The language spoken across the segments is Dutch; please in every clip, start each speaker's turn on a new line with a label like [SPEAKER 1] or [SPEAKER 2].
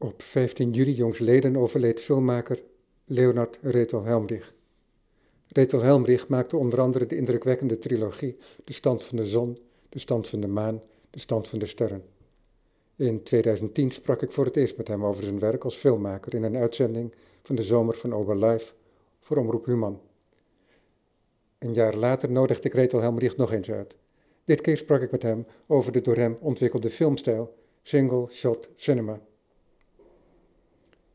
[SPEAKER 1] Op 15 juli jongstleden overleed filmmaker Leonard Retel Helmrich. Retel Helmrich maakte onder andere de indrukwekkende trilogie De Stand van de Zon, De Stand van de Maan, De Stand van de Sterren. In 2010 sprak ik voor het eerst met hem over zijn werk als filmmaker in een uitzending van de zomer van Oberlife voor Omroep Human. Een jaar later nodigde ik Retel Helmrich nog eens uit. Dit keer sprak ik met hem over de door hem ontwikkelde filmstijl Single Shot Cinema.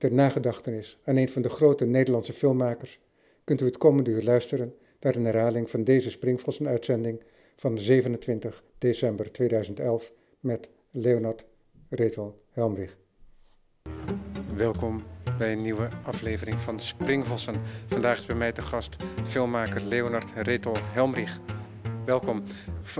[SPEAKER 1] Ter nagedachtenis aan een van de grote Nederlandse filmmakers kunt u het komende uur luisteren naar een herhaling van deze Springvossen-uitzending van 27 december 2011 met Leonard Retel Helmrich. Welkom bij een nieuwe aflevering van Springvossen. Vandaag is bij mij te gast filmmaker Leonard Retel Helmrich. Welkom.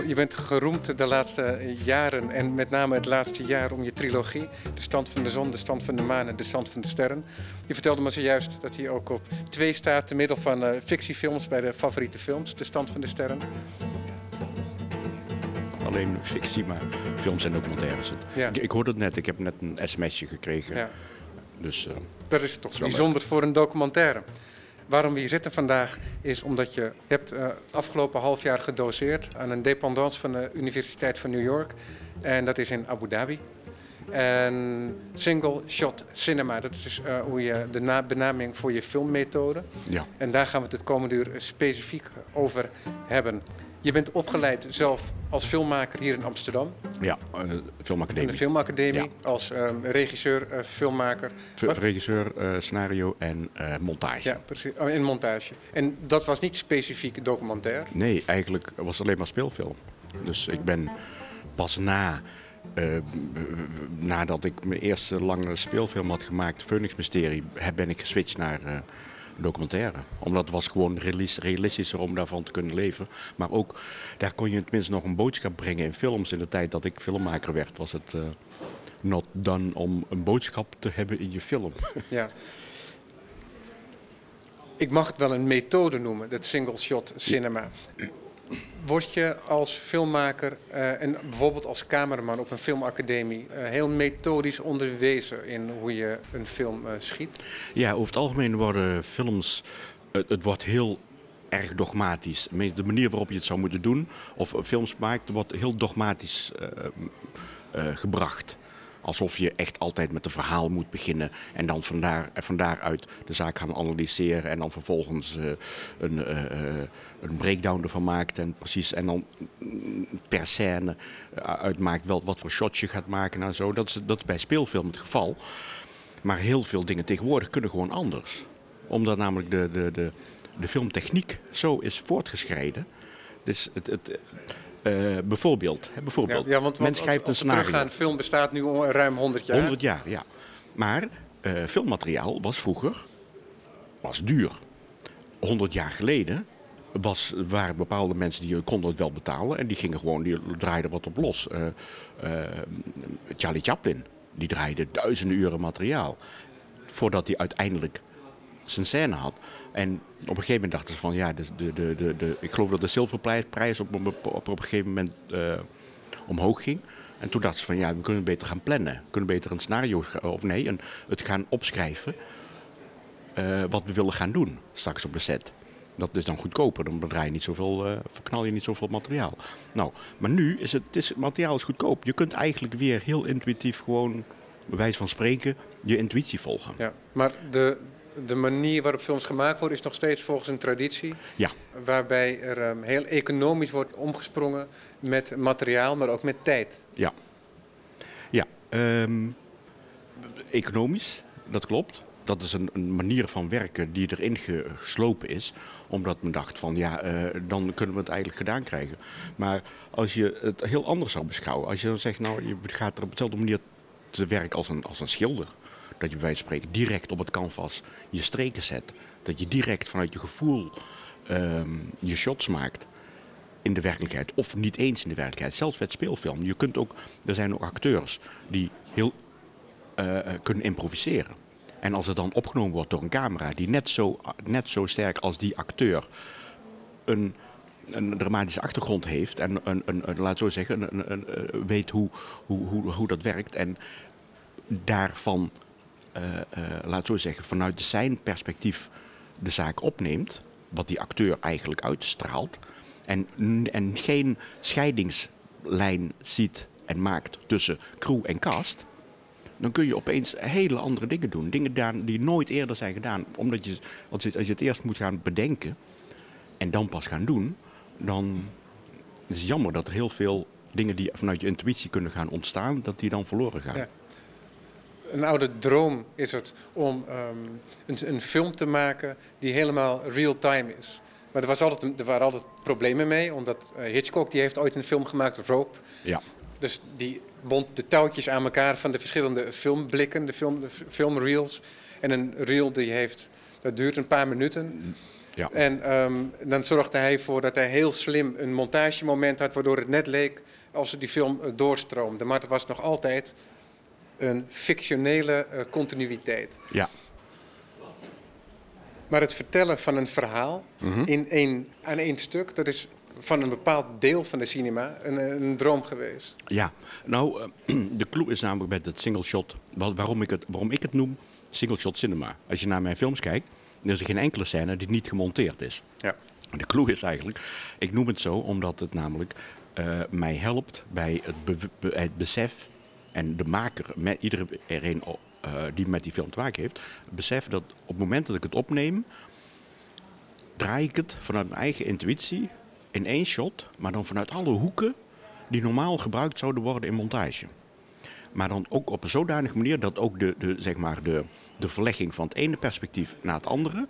[SPEAKER 1] Je bent geroemd de laatste jaren en met name het laatste jaar om je trilogie. De stand van de zon, de stand van de maan en de stand van de sterren. Je vertelde me zojuist dat hij ook op twee staat te middel van uh, fictiefilms bij de favoriete films. De stand van de sterren.
[SPEAKER 2] Alleen fictie, maar films en documentaires. Ja. Ik, ik, hoorde het net, ik heb net een sms'je gekregen. Ja.
[SPEAKER 1] Dus, uh, dat is toch bijzonder voor een documentaire. Waarom we hier zitten vandaag is omdat je hebt uh, afgelopen half jaar gedoseerd aan een dependance van de Universiteit van New York. En dat is in Abu Dhabi. En single shot cinema, dat is uh, hoe je de benaming voor je filmmethode. Ja. En daar gaan we het het komende uur specifiek over hebben. Je bent opgeleid zelf als filmmaker hier in Amsterdam.
[SPEAKER 2] Ja, uh, filmacademie.
[SPEAKER 1] In de filmacademie, als um, regisseur, uh, filmmaker.
[SPEAKER 2] regisseur, uh, scenario en montage.
[SPEAKER 1] Ja, precies. Oh, en montage. En dat was niet specifiek documentaire?
[SPEAKER 2] Nee, eigenlijk was het alleen maar speelfilm. Dus ik ben pas na... nadat ik mijn eerste lange speelfilm had gemaakt, Phoenix Mysterie, ben ik geswitcht naar documentaire. Omdat het was gewoon realistischer om daarvan te kunnen leven. Maar ook, daar kon je tenminste nog een boodschap brengen in films. In de tijd dat ik filmmaker werd, was het uh, not done om een boodschap te hebben in je film. Ja.
[SPEAKER 1] Ik mag het wel een methode noemen, dat single shot cinema. Word je als filmmaker uh, en bijvoorbeeld als cameraman op een filmacademie uh, heel methodisch onderwezen in hoe je een film uh, schiet?
[SPEAKER 2] Ja, over het algemeen worden films. Het, het, wordt heel erg dogmatisch. De manier waarop je het zou moeten doen, of films maakt, wordt heel dogmatisch gebracht. Alsof je echt altijd met een verhaal moet beginnen en dan vandaar, van daaruit de zaak gaan analyseren en dan vervolgens uh, een, uh, een breakdown ervan maakt en precies en dan per scène uitmaakt wel wat voor shots je gaat maken en zo. Dat is, dat is bij speelfilm het geval. Maar heel veel dingen tegenwoordig kunnen gewoon anders. Omdat namelijk de, de, de, de filmtechniek zo is voortgeschreden. Dus het, het, uh, bijvoorbeeld, hè, bijvoorbeeld.
[SPEAKER 1] Ja, ja want, men schrijft als, als een teruggaan, film bestaat nu ruim 100 jaar.
[SPEAKER 2] 100 jaar, ja. Maar uh, filmmateriaal was vroeger was duur. 100 jaar geleden was, waren bepaalde mensen die konden het wel betalen en die gingen gewoon, die draaiden wat op los. Uh, Charlie Chaplin, die draaide duizenden uren materiaal voordat hij uiteindelijk zijn scène had. En op een gegeven moment dachten ze van ja, de, de, de, de, ik geloof dat de zilverprijs op, op, op een gegeven moment uh, omhoog ging. En toen dachten ze van ja, we kunnen beter gaan plannen. Kunnen beter een scenario, of nee, een, het gaan opschrijven. Uh, wat we willen gaan doen straks op de set. Dat is dan goedkoper, dan draai je niet zoveel, uh, verknal je niet zoveel materiaal. Nou, maar nu is het, is, materiaal is goedkoop. Je kunt eigenlijk weer heel intuïtief gewoon, bij wijze van spreken, je intuïtie volgen.
[SPEAKER 1] Ja, maar de, de manier waarop films gemaakt worden is nog steeds volgens een traditie. Ja. Waarbij er um, heel economisch wordt omgesprongen met materiaal, maar ook met tijd.
[SPEAKER 2] Ja. Ja. Um, economisch, dat klopt. Dat is een, een, manier van werken die erin geslopen is. Omdat men dacht van ja, uh, dan kunnen we het eigenlijk gedaan krijgen. Maar als je het heel anders zou beschouwen. Als je dan zegt nou, je gaat er op dezelfde manier te werk als een, als een schilder dat je bij wijze van spreken direct op het canvas je streken zet. Dat je direct vanuit je gevoel um, je shots maakt in de werkelijkheid. Of niet eens in de werkelijkheid. Zelfs met speelfilm. Je kunt ook, er zijn ook acteurs die heel uh, kunnen improviseren. En als het dan opgenomen wordt door een camera die net zo, net zo sterk als die acteur een, een dramatische achtergrond heeft en een, een, een laat zo zeggen, een, een, weet hoe, hoe, hoe, hoe dat werkt en daarvan laat zo zeggen, vanuit zijn perspectief de zaak opneemt, wat die acteur eigenlijk uitstraalt, en, en geen scheidingslijn ziet en maakt tussen crew en cast, dan kun je opeens hele andere dingen doen. Dingen die nooit eerder zijn gedaan. Omdat je, als je, als je het eerst moet gaan bedenken en dan pas gaan doen, dan is het jammer dat er heel veel dingen die vanuit je intuïtie kunnen gaan ontstaan, dat die dan verloren gaan.
[SPEAKER 1] Een oude droom is het om ehm, een, een, film te maken die helemaal real-time is. Maar er, was altijd, er waren altijd problemen mee, omdat uh, Hitchcock die heeft ooit een film gemaakt, Rope.
[SPEAKER 2] Ja.
[SPEAKER 1] Dus die bond de touwtjes aan elkaar van de verschillende filmblikken, de, film, de filmreels. En een reel die heeft, dat duurt een paar minuten.
[SPEAKER 2] Ja.
[SPEAKER 1] En um, dan zorgde hij voor dat hij heel slim een montagemoment had, waardoor het net leek als die film uh, doorstroomde. Maar het was nog altijd een fictionele uh, continuïteit.
[SPEAKER 2] Ja.
[SPEAKER 1] Maar het vertellen van een verhaal mm -hmm. in één, aan één stuk, dat is van een bepaald deel van de cinema een, een droom geweest.
[SPEAKER 2] Ja, nou, uh, de clue is namelijk met het single shot, waarom ik het, waarom ik het noem single shot cinema. Als je naar mijn films kijkt, dan is er geen enkele scène die niet gemonteerd is.
[SPEAKER 1] Ja.
[SPEAKER 2] De clue is eigenlijk, ik noem het zo omdat het namelijk uh, mij helpt bij het, be be het, besef en de maker, met iedereen uh, die met die film te maken heeft, het besef dat op het moment dat ik het opneem, draai ik het vanuit mijn eigen intuïtie in één shot, maar dan vanuit alle hoeken die normaal gebruikt zouden worden in montage. Maar dan ook op een zodanige manier dat ook de, de, zeg maar de, de verlegging van het ene perspectief naar het andere,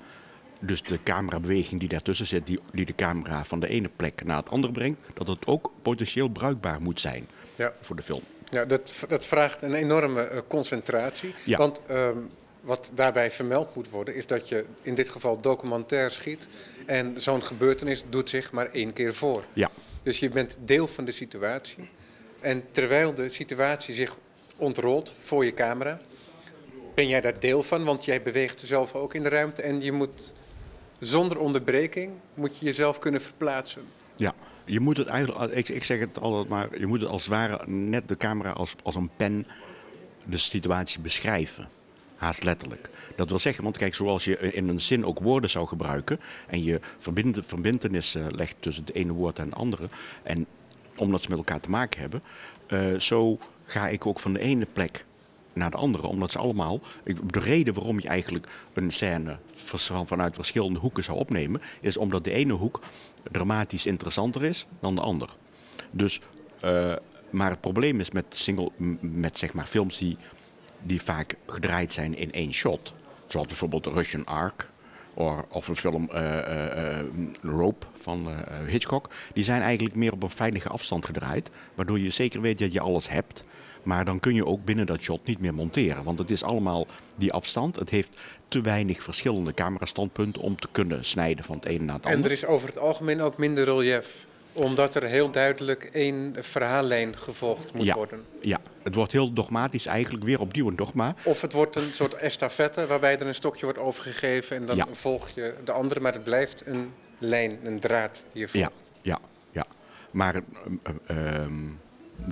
[SPEAKER 2] dus de camerabeweging die daartussen zit, die, die de camera van de ene plek naar het andere brengt, dat het ook potentieel bruikbaar moet zijn
[SPEAKER 1] ja.
[SPEAKER 2] voor de film.
[SPEAKER 1] Ja, dat, dat vraagt een enorme uh, concentratie.
[SPEAKER 2] Ja.
[SPEAKER 1] Want um, wat daarbij vermeld moet worden, is dat je in dit geval documentair schiet. En zo'n gebeurtenis doet zich maar één keer voor.
[SPEAKER 2] Ja.
[SPEAKER 1] Dus je bent deel van de situatie. En terwijl de situatie zich ontrolt voor je camera, ben jij daar deel van, want jij beweegt zelf ook in de ruimte en je moet zonder onderbreking moet je jezelf kunnen verplaatsen.
[SPEAKER 2] Ja, je moet het eigenlijk, ik, ik zeg het altijd maar, je moet het als het ware net de camera als, als een pen de situatie beschrijven. Haast letterlijk. Dat wil zeggen, want kijk, zoals je in een zin ook woorden zou gebruiken en je verbind, verbindenissen legt tussen het ene woord en het andere, en omdat ze met elkaar te maken hebben, uh, zo ga ik ook van de ene plek naar de andere. Omdat ze allemaal. De reden waarom je eigenlijk een scène vanuit verschillende hoeken zou opnemen, is omdat de ene hoek dramatisch interessanter is dan de ander. Dus, uh, maar het probleem is met, single, met zeg maar films die, die vaak gedraaid zijn in één shot. Zoals bijvoorbeeld de Russian Ark. Or, of een film uh, Rope van Hitchcock. Die zijn eigenlijk meer op een veilige afstand gedraaid. Waardoor je zeker weet dat je alles hebt. Maar dan kun je ook binnen dat shot niet meer monteren. Want het is allemaal die afstand. Het heeft te weinig verschillende camerastandpunten om te kunnen snijden van het ene naar het andere.
[SPEAKER 1] En er is over het algemeen ook minder relief omdat er heel duidelijk één verhaallijn gevolgd moet
[SPEAKER 2] ja,
[SPEAKER 1] worden.
[SPEAKER 2] Ja, het wordt heel dogmatisch eigenlijk, weer opnieuw een dogma.
[SPEAKER 1] Of het wordt een soort estafette waarbij er een stokje wordt overgegeven en dan ja. volg je de andere, maar het blijft een lijn, een draad die je volgt.
[SPEAKER 2] Ja, ja, ja. Maar uh, uh,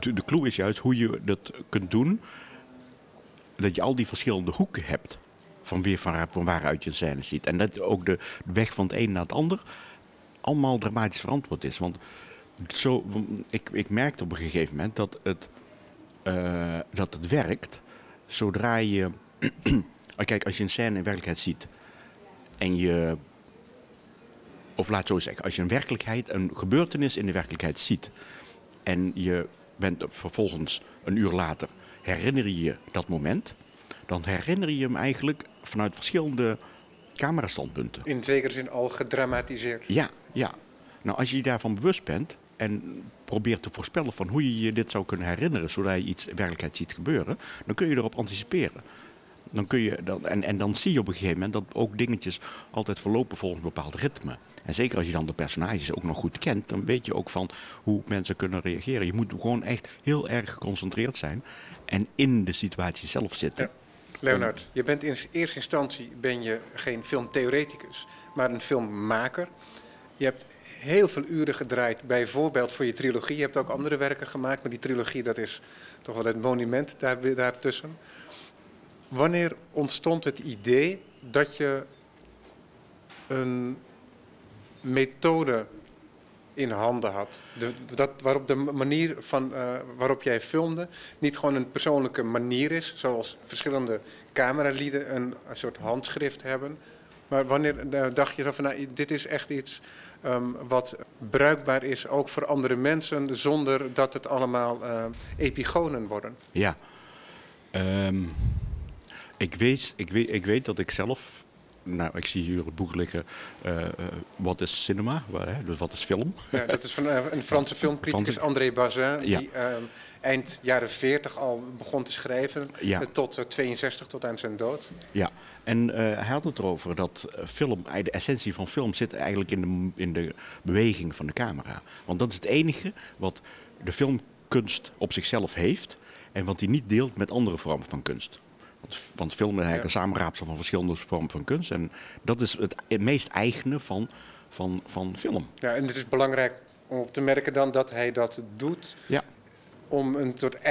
[SPEAKER 2] de, clue is juist hoe je dat kunt doen, dat je al die verschillende hoeken hebt van, weer van, waaruit je een scène ziet. En dat ook de, weg van het een naar het ander allemaal dramatisch verantwoord is. Want zo, ik, ik merkte op een gegeven moment dat het, uh, dat het werkt zodra je. kijk, als je een scène in werkelijkheid ziet en je. Of laat zo zeggen, als je een werkelijkheid, een gebeurtenis in de werkelijkheid ziet en je bent vervolgens een uur later, herinner je je dat moment, dan herinner je hem eigenlijk vanuit verschillende camerastandpunten.
[SPEAKER 1] In zekere zin al gedramatiseerd.
[SPEAKER 2] Ja, ja. Nou, als je je daarvan bewust bent en probeert te voorspellen van hoe je je dit zou kunnen herinneren, zodat je iets in werkelijkheid ziet gebeuren, dan kun je erop anticiperen. Dan kun je, dan, en, en dan zie je op een gegeven moment dat ook dingetjes altijd verlopen volgens een bepaald ritme. En zeker als je dan de personages ook nog goed kent, dan weet je ook van hoe mensen kunnen reageren. Je moet gewoon echt heel erg geconcentreerd zijn en in de situatie zelf zitten.
[SPEAKER 1] Ja. Leonard, je bent in eerste instantie ben je geen filmtheoreticus, maar een filmmaker. Je hebt heel veel uren gedraaid, bijvoorbeeld voor je trilogie. Je hebt ook andere werken gemaakt, maar die trilogie dat is toch wel het monument daar, daartussen. Wanneer ontstond het idee dat je een methode in handen had? De, dat, waarop de manier van, uh, waarop jij filmde niet gewoon een persoonlijke manier is, zoals verschillende cameralieden een, soort handschrift hebben. Maar wanneer uh, dacht je van, nou, dit is echt iets um, wat bruikbaar is ook voor andere mensen, zonder dat het allemaal uh, epigonen worden?
[SPEAKER 2] Ja. Um, ik, weet, ik, weet, ik weet dat ik zelf nou, ik zie hier het boek liggen. Uh, uh, wat is cinema? Dus wat is film?
[SPEAKER 1] Ja, dat is van uh, een Franse filmcriticus, André Bazin, die ja. eind jaren 40 al begon te schrijven. Ja. tot 62, tot aan zijn dood.
[SPEAKER 2] Ja, en hij had het erover dat film, de essentie van film zit eigenlijk in de, in de beweging van de camera. Want dat is het enige wat de filmkunst op zichzelf heeft en wat hij niet deelt met andere vormen van kunst. Want film is eigenlijk een samenraapsel van verschillende vormen van kunst. En dat is het meest eigene van, van, van film.
[SPEAKER 1] Ja, en het is belangrijk om op te merken dan dat hij dat doet. Ja. Om een soort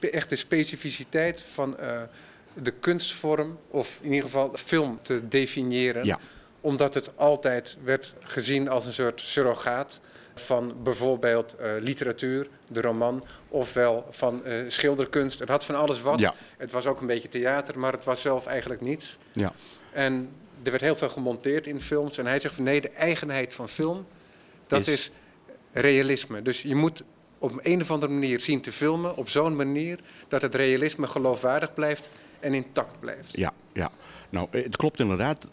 [SPEAKER 1] de echte specificiteit van uh, de kunstvorm, of in ieder geval film, te definiëren. Ja. Omdat het altijd werd gezien als een soort surrogaat van bijvoorbeeld uh, literatuur, de roman, ofwel van uh, schilderkunst. Het had van alles wat. Ja. Het was ook een beetje theater, maar het was zelf eigenlijk niets. Ja. En er werd heel veel gemonteerd in films. En hij zegt van nee, de eigenheid van film, dat is, is realisme. Dus je moet op een of andere manier zien te filmen, op zo'n manier dat het realisme geloofwaardig blijft en intact blijft.
[SPEAKER 2] Ja, ja. Nou, het klopt inderdaad.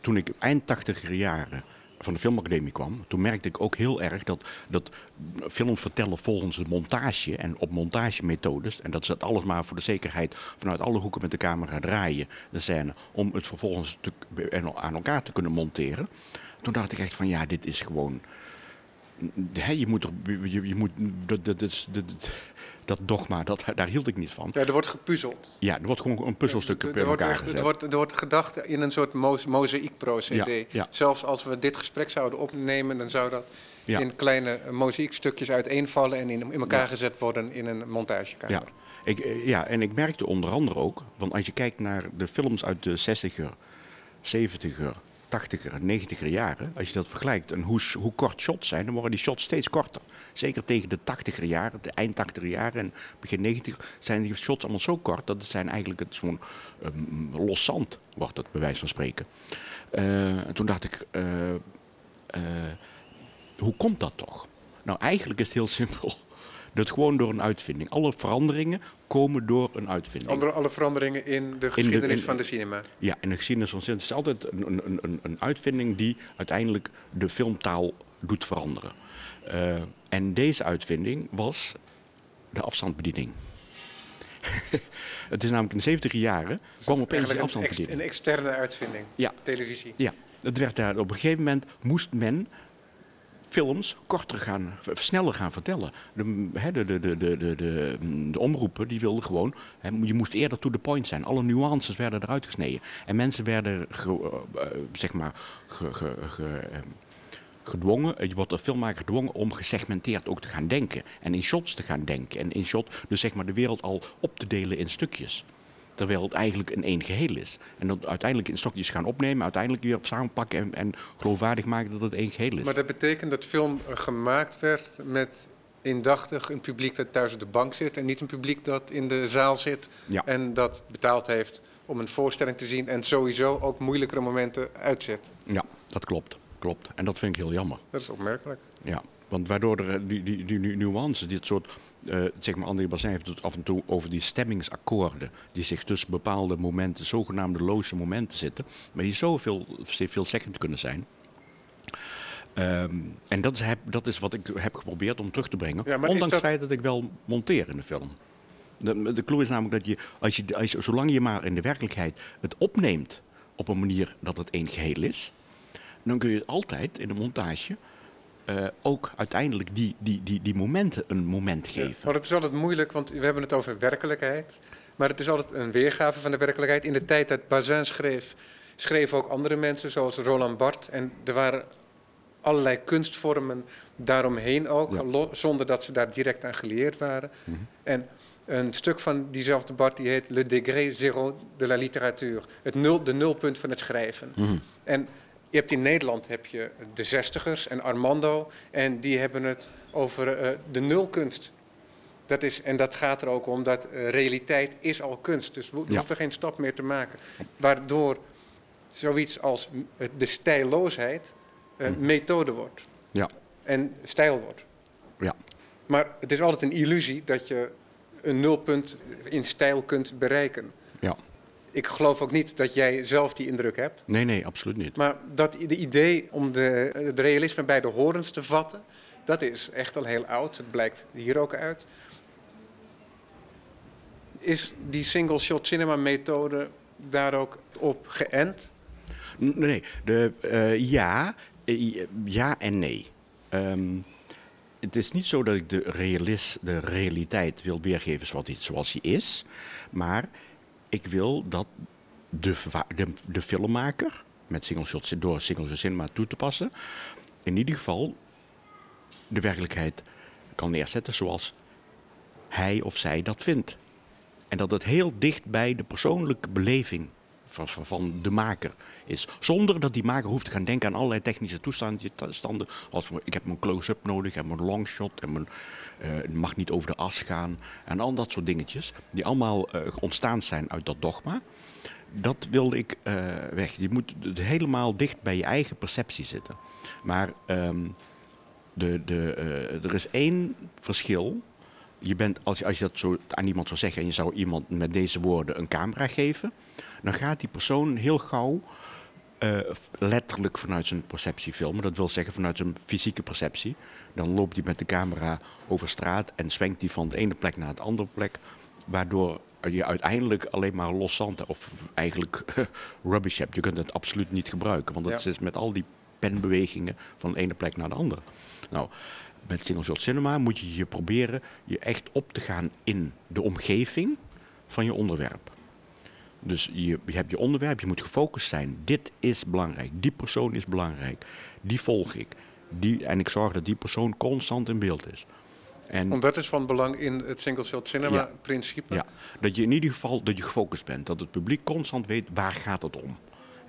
[SPEAKER 2] Toen ik eind tachtiger jaren van de filmacademie kwam, toen merkte ik ook heel erg dat, dat films vertellen volgens de montage en op montagemethodes, en dat ze het alles maar voor de zekerheid vanuit alle hoeken met de camera draaien, de scène, om het vervolgens te, aan elkaar te kunnen monteren. Toen dacht ik echt van ja, dit is gewoon. Je moet je, je moet, dat, dat, dat, dat, dat dogma, dat, daar hield ik niet van.
[SPEAKER 1] Ja, er wordt gepuzzeld.
[SPEAKER 2] Ja, er wordt gewoon een puzzelstuk ja, er,
[SPEAKER 1] er, wordt
[SPEAKER 2] echt,
[SPEAKER 1] er, wordt, er wordt gedacht in een soort mo mozaïekprocedé. Ja, Zelfs als we dit gesprek zouden opnemen, dan zou dat in kleine mozaïekstukjes uiteenvallen en in, in elkaar gezet worden in een montagekamer.
[SPEAKER 2] Ja. Ik, eh, ja, en ik merkte onder andere ook, want als je kijkt naar de films uit de 60er, 70er, 80er, 90er jaren, als je dat vergelijkt en hoe, hoe kort shots zijn, dan worden die shots steeds korter. Zeker tegen de 80er jaren, de eind 80er jaren en begin 90 zijn die shots allemaal zo kort dat het zijn eigenlijk zo'n um, los zand, wordt het bij wijze van spreken. Uh, toen dacht ik, uh, uh, hoe komt dat toch? Nou, eigenlijk is het heel simpel. Dat gewoon door een uitvinding. Alle veranderingen komen door een uitvinding.
[SPEAKER 1] Andere, alle veranderingen in de geschiedenis van de cinema.
[SPEAKER 2] Ja, in de geschiedenis van cinema. Het is altijd een, een, een, een uitvinding die uiteindelijk de filmtaal doet veranderen. Uh, en deze uitvinding was de afstandsbediening. het is namelijk in de 70 jaren kwam opeens de afstandsbediening.
[SPEAKER 1] Een, externe uitvinding, ja. televisie.
[SPEAKER 2] Ja, het werd daar, op een gegeven moment moest men films korter gaan, sneller gaan vertellen. De, de, de, de, de, de, omroepen die wilden gewoon, je moest eerder to the point zijn. Alle nuances werden eruit gesneden. En mensen werden, ge, uh, zeg maar, ehm, gedwongen, je wordt de filmmaker gedwongen om gesegmenteerd ook te gaan denken. En in shots te gaan denken. En in shot, dus zeg maar de wereld al op te delen in stukjes. Terwijl het eigenlijk een één geheel is. En dat uiteindelijk in stokjes gaan opnemen, uiteindelijk weer op samenpakken en, en geloofwaardig maken dat het één geheel is.
[SPEAKER 1] Maar dat betekent dat film gemaakt werd met indachtig een publiek dat thuis op de bank zit en niet een publiek dat in de zaal zit en dat betaald heeft om een voorstelling te zien en sowieso ook moeilijkere momenten uitzet.
[SPEAKER 2] Ja, dat klopt. Klopt. En dat vind ik heel jammer.
[SPEAKER 1] Dat is opmerkelijk.
[SPEAKER 2] Ja, want waardoor er die, die, die nuances, dit soort uh, zeg maar, André Bazin heeft het af en toe over die stemmingsakkoorden. Die zich tussen bepaalde momenten, zogenaamde loze momenten zitten. Maar die zoveel veel second kunnen zijn. Um, en dat is, heb, dat is wat ik heb geprobeerd om terug te brengen. Ja, ondanks het feit dat ik wel monteer in de film. De, de clue is namelijk dat je, als je, als je, zolang je maar in de werkelijkheid het opneemt op een manier dat het één geheel is, dan kun je altijd in de montage uh, ook uiteindelijk die, die, die, die momenten een moment geven. Ja,
[SPEAKER 1] maar het is altijd moeilijk, want we hebben het over werkelijkheid. Maar het is altijd een weergave van de werkelijkheid. In de tijd dat Bazin schreef, schreven ook andere mensen, zoals Roland Barthes. En er waren allerlei kunstvormen daaromheen ook, zonder dat ze daar direct aan geleerd waren. Mhm. En een stuk van diezelfde Bart die heet Le degré zéro de la littérature. Het nul, de nulpunt van het schrijven. Mhm. En je hebt in Nederland heb je de zestigers en Armando. En die hebben het over uh, de nulkunst. Dat is, en dat gaat er ook om dat uh, realiteit is al kunst. Dus we hoeven geen stap meer te maken. Waardoor zoiets als de stijlloosheid een uh, methode wordt.
[SPEAKER 2] Ja.
[SPEAKER 1] En stijl wordt.
[SPEAKER 2] Ja.
[SPEAKER 1] Maar het is altijd een illusie dat je een nulpunt in stijl kunt bereiken. Ik geloof ook niet dat jij zelf die indruk hebt.
[SPEAKER 2] Nee, nee, absoluut niet.
[SPEAKER 1] Maar dat de idee om de, het realisme bij de horens te vatten, dat is echt al heel oud. Het blijkt hier ook uit. Is die single shot cinema methode daar ook op geënt?
[SPEAKER 2] Nee, de, uh, ja, uh, ja en nee. Um, het is niet zo dat ik de, realist, de realiteit wil weergeven zoals, die, zoals die is. Maar ik wil dat de, de, de filmmaker, met single shots, door single shot cinema toe te passen, in ieder geval de werkelijkheid kan neerzetten zoals hij of zij dat vindt. En dat het heel dicht bij de persoonlijke beleving van, van, de maker is. Zonder dat die maker hoeft te gaan denken aan allerlei technische toestanden. Als ik heb een close-up nodig en een longshot en mijn, het mag niet over de as gaan. En al dat soort dingetjes. Die allemaal uh, ontstaan zijn uit dat dogma. Dat wilde ik uh, weg. Je moet helemaal dicht bij je eigen perceptie zitten. Maar um, de, de, er is één verschil je bent, als, je, als je dat zo aan iemand zou zeggen en je zou iemand met deze woorden een camera geven, dan gaat die persoon heel gauw uh, letterlijk vanuit zijn perceptie filmen. Dat wil zeggen vanuit zijn fysieke perceptie. Dan loopt hij met de camera over straat en zwenkt hij van de ene plek naar de andere plek. Waardoor je uiteindelijk alleen maar los zand of eigenlijk rubbish hebt. Je kunt het absoluut niet gebruiken. Want dat is met al die penbewegingen van de ene plek naar de andere. Nou, met single shot cinema moet je je proberen je echt op te gaan in de omgeving van je onderwerp. Dus je, je hebt je onderwerp, je moet gefocust zijn. Dit is belangrijk, die persoon is belangrijk, die volg ik. Die, en ik zorg dat die persoon constant in beeld is.
[SPEAKER 1] En, Want dat is van belang in het single shot cinema principe?
[SPEAKER 2] Ja, dat je in ieder geval dat je gefocust bent. Dat het publiek constant weet waar gaat het om.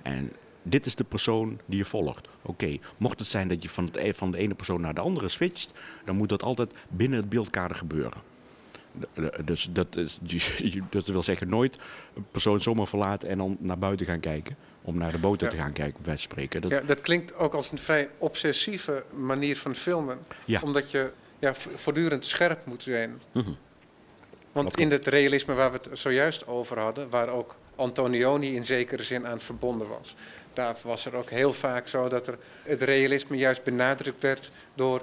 [SPEAKER 2] En dit is de persoon die je volgt. Oké, mocht het zijn dat je van, het, e- van de ene persoon naar de andere switcht, dan moet dat altijd binnen het beeldkader gebeuren. Dus dat, is, dat wil zeggen nooit een persoon zomaar verlaten en dan naar buiten gaan kijken. Om naar de boten te gaan kijken, bij spreken.
[SPEAKER 1] Dat... Ja, dat klinkt ook als een vrij obsessieve manier van filmen. Ja. Omdat je ja, voortdurend scherp moet zijn. Mm Want in het realisme waar we het zojuist over hadden, waar ook Antonioni in zekere zin aan verbonden was. Daar was er ook heel vaak zo dat er het realisme juist benadrukt werd door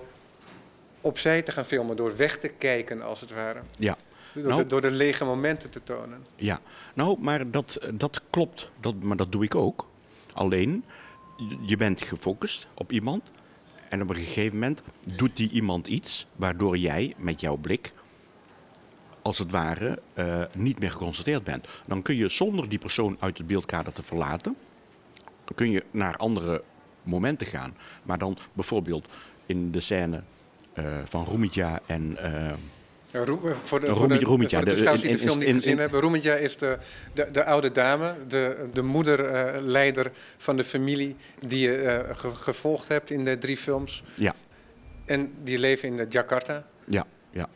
[SPEAKER 1] opzij te gaan filmen, door weg te kijken als het ware.
[SPEAKER 2] Ja.
[SPEAKER 1] Door, nou, de, door de lege momenten te tonen.
[SPEAKER 2] Ja, nou, maar dat, dat klopt. Dat, maar dat doe ik ook. Alleen, je bent gefocust op iemand. En op een gegeven moment doet die iemand iets waardoor jij met jouw blik als het ware uh, niet meer geconcentreerd bent. Dan kun je zonder die persoon uit het beeldkader te verlaten, kun je naar andere momenten gaan. Maar dan bijvoorbeeld in de scène van Roemitja en...
[SPEAKER 1] Voor de, voor de, voor de die de film niet gezien hebben. Roemitja is de, de, de, oude dame, de, de moederleider uh, van de familie die je uh, ge, gevolgd hebt in de drie films.
[SPEAKER 2] Ja.
[SPEAKER 1] En die leven in Jakarta.
[SPEAKER 2] Ja, ja.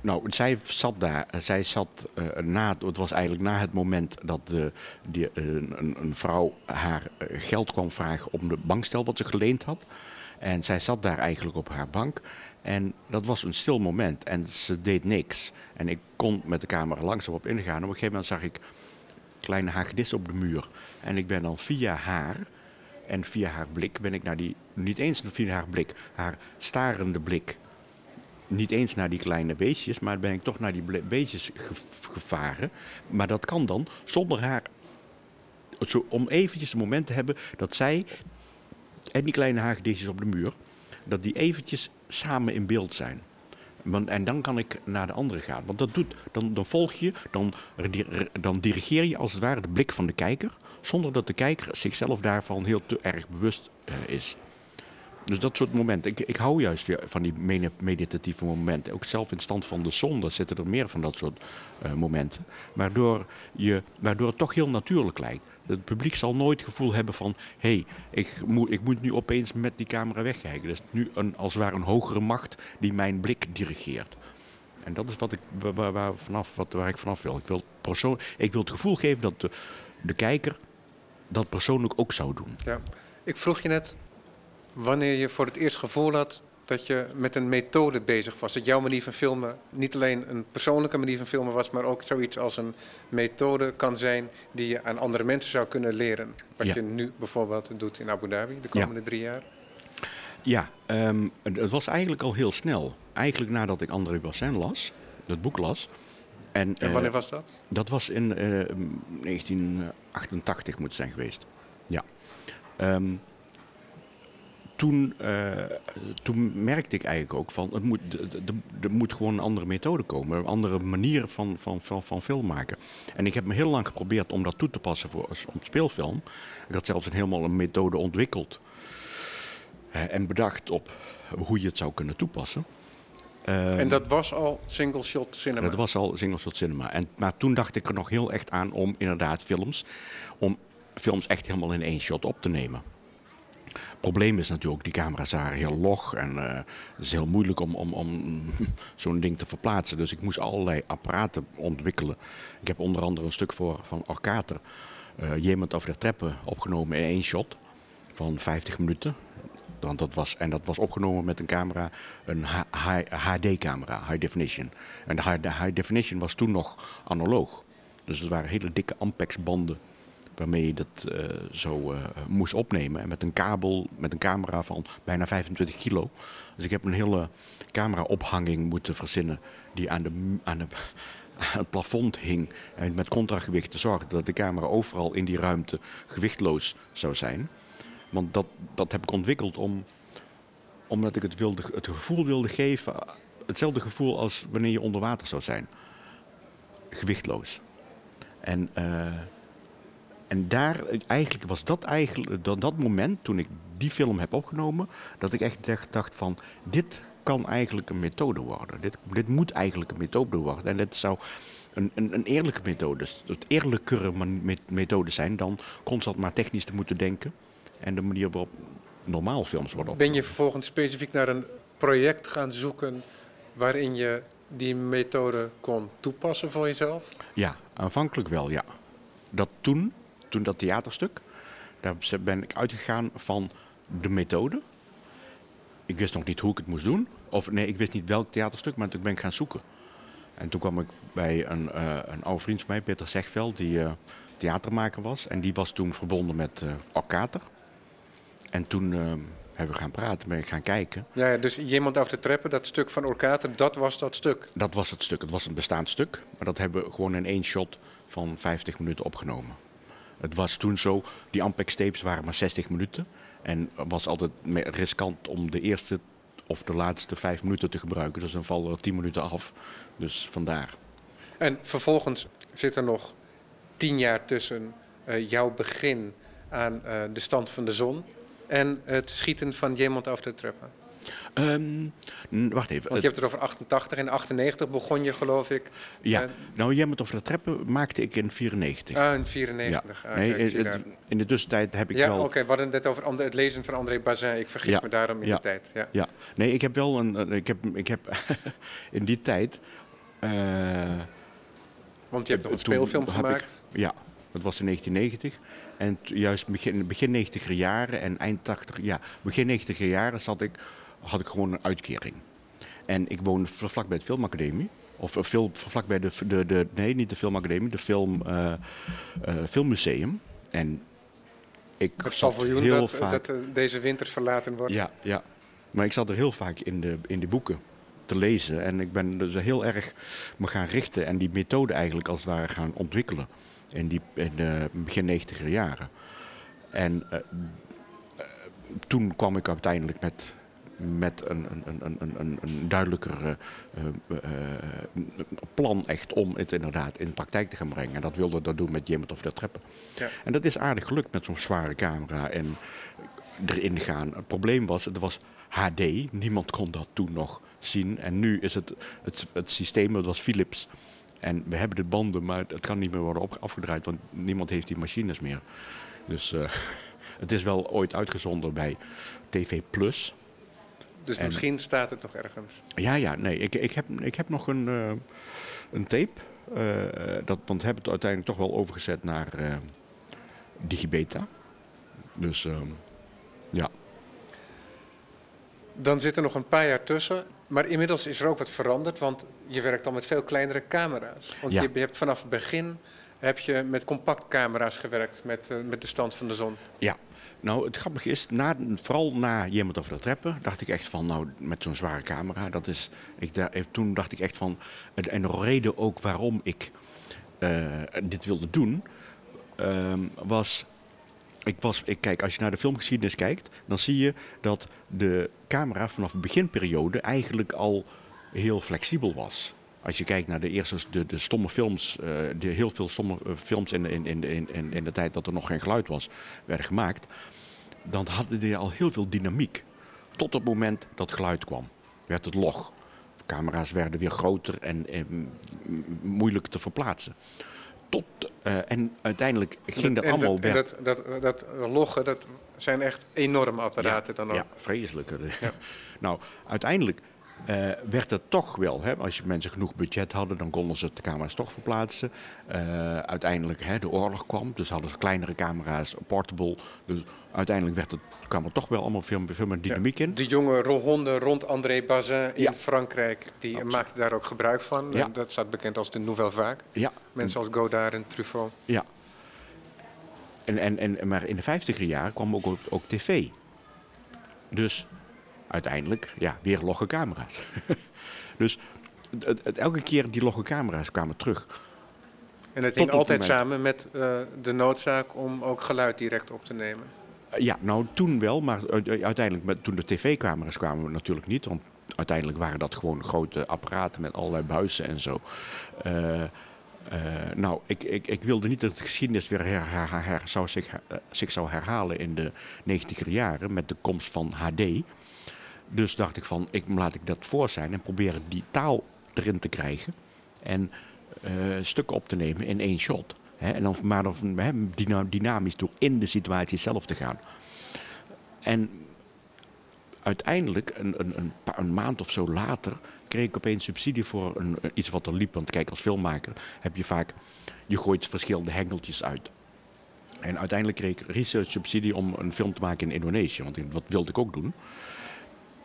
[SPEAKER 2] Nou, zij zat daar. Zij zat uh, na. Het was eigenlijk na het moment dat de, die, een, een, vrouw haar geld kwam vragen om de bankstel wat ze geleend had. En zij zat daar eigenlijk op haar bank. En dat was een stil moment. En ze deed niks. En ik kon met de camera langzaam op ingaan. Op een gegeven moment zag ik kleine hagedissen op de muur. En ik ben dan via haar en via haar blik ben ik naar die. Niet eens via haar blik, haar starende blik niet eens naar die kleine beestjes, maar ben ik toch naar die beestjes gevaren. Maar dat kan dan zonder haar. Om eventjes een moment te hebben dat zij en die kleine hagedisjes op de muur, dat die eventjes samen in beeld zijn. En dan kan ik naar de andere gaan. Want dat doet, dan, dan volg je, dan, dan dirigeer je als het ware de blik van de kijker, zonder dat de kijker zichzelf daarvan heel te erg bewust uh, is. Dus dat soort momenten. Ik, ik hou juist van die meditatieve momenten. Ook zelf in stand van de zonde zitten er meer van dat soort uh, momenten. Waardoor, je, waardoor het toch heel natuurlijk lijkt. Het publiek zal nooit het gevoel hebben van... hé, hey, ik, moet, ik moet nu opeens met die camera wegkijken. Is nu een, als het ware een hogere macht die mijn blik dirigeert. En dat is wat ik, waar, waar, vanaf, wat, waar ik vanaf wil. Ik wil, persoon, ik wil het gevoel geven dat de, de kijker dat persoonlijk ook zou doen.
[SPEAKER 1] Ja. Ik vroeg je net wanneer je voor het eerst gevoel had dat je met een methode bezig was. Dat jouw manier van filmen niet alleen een persoonlijke manier van filmen was, maar ook zoiets als een methode kan zijn die je aan andere mensen zou kunnen leren. Wat je nu bijvoorbeeld doet in Abu Dhabi de komende drie jaar.
[SPEAKER 2] Ja, um, het was eigenlijk al heel snel. Eigenlijk nadat ik André Bassin las, het boek las.
[SPEAKER 1] En, en wanneer uh, was dat?
[SPEAKER 2] Dat was in uh, 1988 moet zijn geweest. Ja. Um, toen, uh, toen merkte ik eigenlijk ook van, het moet, er moet gewoon een andere methode komen, een andere manier van, van, van, van film maken. En ik heb me heel lang geprobeerd om dat toe te passen voor om speelfilm. Ik had zelfs een, helemaal een methode ontwikkeld uh, en bedacht op hoe je het zou kunnen toepassen.
[SPEAKER 1] Uh, en dat was al single shot cinema?
[SPEAKER 2] Dat was al single shot cinema. En, maar toen dacht ik er nog heel echt aan om inderdaad films, om films echt helemaal in één shot op te nemen probleem is natuurlijk, die camera's waren heel log en uh, het is heel moeilijk om, om, om zo'n ding te verplaatsen. Dus ik moest allerlei apparaten ontwikkelen. Ik heb onder andere een stuk voor, van Orkater, uh, Jemand over de treppen, opgenomen in één shot van 50 minuten. Want dat was, en dat was opgenomen met een camera, een HD-camera, high definition. En de high definition was toen nog analoog. Dus het waren hele dikke Ampex-banden waarmee je dat uh, zo uh, moest opnemen. En met een kabel, met een camera van bijna 25 kilo. Dus ik heb een hele camera-ophanging moeten verzinnen die aan, de, aan, de, aan het plafond hing. En met contragewicht te zorgen dat de camera overal in die ruimte gewichtloos zou zijn. Want dat, dat heb ik ontwikkeld om, omdat ik het, wilde, het gevoel wilde geven, hetzelfde gevoel als wanneer je onder water zou zijn. Gewichtloos. En uh, en daar, eigenlijk was dat eigenlijk dat, dat moment toen ik die film heb opgenomen, dat ik echt dacht van dit kan eigenlijk een methode worden. Dit, dit moet eigenlijk een methode worden. En dit zou een, een, een eerlijke methode, het eerlijkere methode zijn dan constant maar technisch te moeten denken. En de manier waarop normaal films worden opgenomen.
[SPEAKER 1] Ben je vervolgens specifiek naar een project gaan zoeken waarin je die methode kon toepassen voor jezelf?
[SPEAKER 2] Ja, aanvankelijk wel, ja. Dat toen toen dat theaterstuk. Daar ben ik uitgegaan van de methode. Ik wist nog niet hoe ik het moest doen. Of nee, ik wist niet welk theaterstuk, maar toen ben ik gaan zoeken. En toen kwam ik bij een, uh, een oude vriend van mij, Peter Zegveld, die uh, theatermaker was. En die was toen verbonden met uh, Orkater. En toen hebben we gaan praten, ben ik gaan kijken.
[SPEAKER 1] Ja, dus iemand over de treppen, dat stuk van Orkater, dat was dat stuk?
[SPEAKER 2] Dat was het stuk. Het was een bestaand stuk. Maar dat hebben we gewoon in één shot van 50 minuten opgenomen. Het was toen zo, die Ampex tapes waren maar 60 minuten. En was altijd riskant om de eerste of de laatste vijf minuten te gebruiken. Dus dan vallen er 10 minuten af. Dus vandaar.
[SPEAKER 1] En vervolgens zit er nog tien jaar tussen uh, jouw begin aan uh, de stand van de zon en het schieten van Jemond af de treppen.
[SPEAKER 2] Um, wacht even.
[SPEAKER 1] Want je hebt het over 88 en 98 begon je, geloof ik.
[SPEAKER 2] Ja, uh, nou, over de treppen maakte ik in 94.
[SPEAKER 1] Ah, in 94. Ja. Ah, nee,
[SPEAKER 2] in, in, de tussentijd heb ik
[SPEAKER 1] ja,
[SPEAKER 2] wel...
[SPEAKER 1] Ja, oké, we hadden het over het lezen van André Bazin. Ik vergis me daarom in de tijd. Ja.
[SPEAKER 2] ja, nee, ik heb wel een... Ik heb, ik heb in die tijd... Uh,
[SPEAKER 1] Want je hebt nog een speelfilm gemaakt?
[SPEAKER 2] Ik, ja, dat was in 1990. En juist begin, begin 90 jaren en eind 80... Ja, begin 90 jaren zat ik had ik gewoon een uitkering. En ik woonde vlakbij het Filmacademie. Of veel vlakbij de, de, de, nee, niet de Filmacademie, de film, uh, uh, Filmmuseum. En ik
[SPEAKER 1] het zat heel dat, vaak... dat deze winter verlaten wordt.
[SPEAKER 2] Ja, ja, maar ik zat er heel vaak in de, in de boeken te lezen. En ik ben dus heel erg me gaan richten en die methode eigenlijk als het ware gaan ontwikkelen. In, die, in de begin negentiger jaren. En uh, toen kwam ik uiteindelijk met met een, een, een, een, een duidelijker uh, uh, plan echt om het inderdaad in praktijk te gaan brengen. En dat wilde dat doen met Jimmet of de Treppen. Ja. En dat is aardig gelukt met zo'n zware camera. En erin gaan. Het probleem was, het was HD. Niemand kon dat toen nog zien. En nu is het, het, het systeem, dat was Philips. En we hebben de banden, maar het kan niet meer worden afgedraaid, want niemand heeft die machines meer. Dus uh, het is wel ooit uitgezonden bij TV Plus.
[SPEAKER 1] Dus misschien staat het nog ergens?
[SPEAKER 2] Ja, ja, nee. Ik, ik, heb, ik heb nog een, uh, een tape. Uh, dat, want hebben het uiteindelijk toch wel overgezet naar Digibeta. Dus ehm, ja.
[SPEAKER 1] Dan zit er nog een paar jaar tussen. Maar inmiddels is er ook wat veranderd, want je werkt al met veel kleinere camera's. Want je, je, hebt vanaf het begin heb je met compactcamera's gewerkt met, uh, met de stand van de zon.
[SPEAKER 2] Ja, nou het grappige is, na, vooral na Jemand over de Treppen, dacht ik echt van, nou met zo'n zware camera, dat is, ik, daar, toen dacht ik echt van, en de reden ook waarom ik uh, dit wilde doen, uh, was ik was, ik kijk, als je naar de filmgeschiedenis kijkt, dan zie je dat de camera vanaf de beginperiode eigenlijk al heel flexibel was. Als je kijkt naar de eerste de, de stomme films, uh, de heel veel stomme eh, films in, in, in, in, in de tijd dat er nog geen geluid was, werden gemaakt, dan hadden die al heel veel dynamiek. Tot het moment dat geluid kwam, werd het log. Camera's werden weer groter en, en moeilijk te verplaatsen. Tot, uh, en uiteindelijk ging dat, allemaal...
[SPEAKER 1] Dat, dat, dat, dat, loggen, dat zijn echt enorme apparaten dan ook.
[SPEAKER 2] Ja, vreselijke. Ja. nou, uiteindelijk uh, werd het toch wel, hè, als je mensen genoeg budget hadden, dan konden ze de camera's toch verplaatsen. Uh, uiteindelijk, hè, de oorlog kwam, dus hadden ze kleinere camera's, portable. Dus uiteindelijk werd het, kwam er toch wel allemaal veel, veel meer dynamiek in.
[SPEAKER 1] De jonge honden rond André Bazin in ja. Frankrijk, die Absoluut. maakten daar ook gebruik van. Ja. Dat staat bekend als de Nouvelle Vague. Ja. Mensen als Godard en Truffaut.
[SPEAKER 2] Ja. En, en, en, maar in de vijftiger jaren kwam ook, ook tv. Dus uiteindelijk, ja, weer logge camera's. dus het, het, elke keer die logge camera's kwamen terug.
[SPEAKER 1] En het hing altijd samen met uh, de noodzaak om ook geluid direct op te nemen?
[SPEAKER 2] Ja, nou toen wel, maar uiteindelijk met, toen de tv-camera's kwamen natuurlijk niet. Want uiteindelijk waren dat gewoon grote apparaten met allerlei buizen en zo. Uh, uh, nou, ik, ik, ik, wilde niet dat de geschiedenis weer her, her, her, zou zich, zich, zou herhalen in de 90 jaren met de komst van HD. Dus dacht ik van, ik, laat ik dat voor zijn en proberen die taal erin te krijgen. En uh, stukken op te nemen in één shot. Hè, en dan, maar dynamisch door in de situatie zelf te gaan. En uiteindelijk, een, een, een, een maand of zo later, kreeg ik opeens subsidie voor een, iets wat er liep. Want kijk, als filmmaker heb je vaak, je gooit verschillende hengeltjes uit. En uiteindelijk kreeg ik research subsidie om een film te maken in Indonesië. Want dat wilde ik ook doen.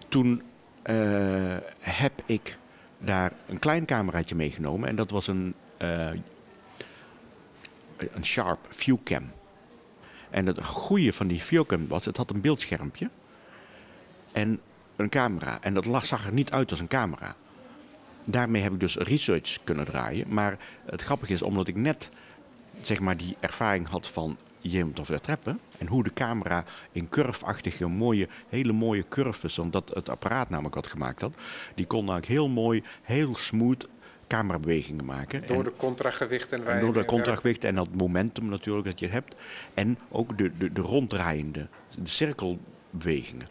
[SPEAKER 2] Toen uh, heb ik daar een klein cameraatje meegenomen. En dat was een, uh, een Sharp Viewcam. En het goede van die Viewcam was, het had een beeldschermpje. En een camera. En dat zag er niet uit als een camera. Daarmee heb ik dus research kunnen draaien. Maar het grappige is, omdat ik net zeg maar, die ervaring had van Jim of treppen. En hoe de camera in curveachtige, mooie, hele mooie curves, omdat het apparaat namelijk had gemaakt had. Die kon eigenlijk heel mooi, heel smooth camerabewegingen maken.
[SPEAKER 1] Door de contragewicht en,
[SPEAKER 2] Door de contragewicht en dat momentum natuurlijk dat je hebt. En ook de, de, de ronddraaiende, de cirkelbewegingen.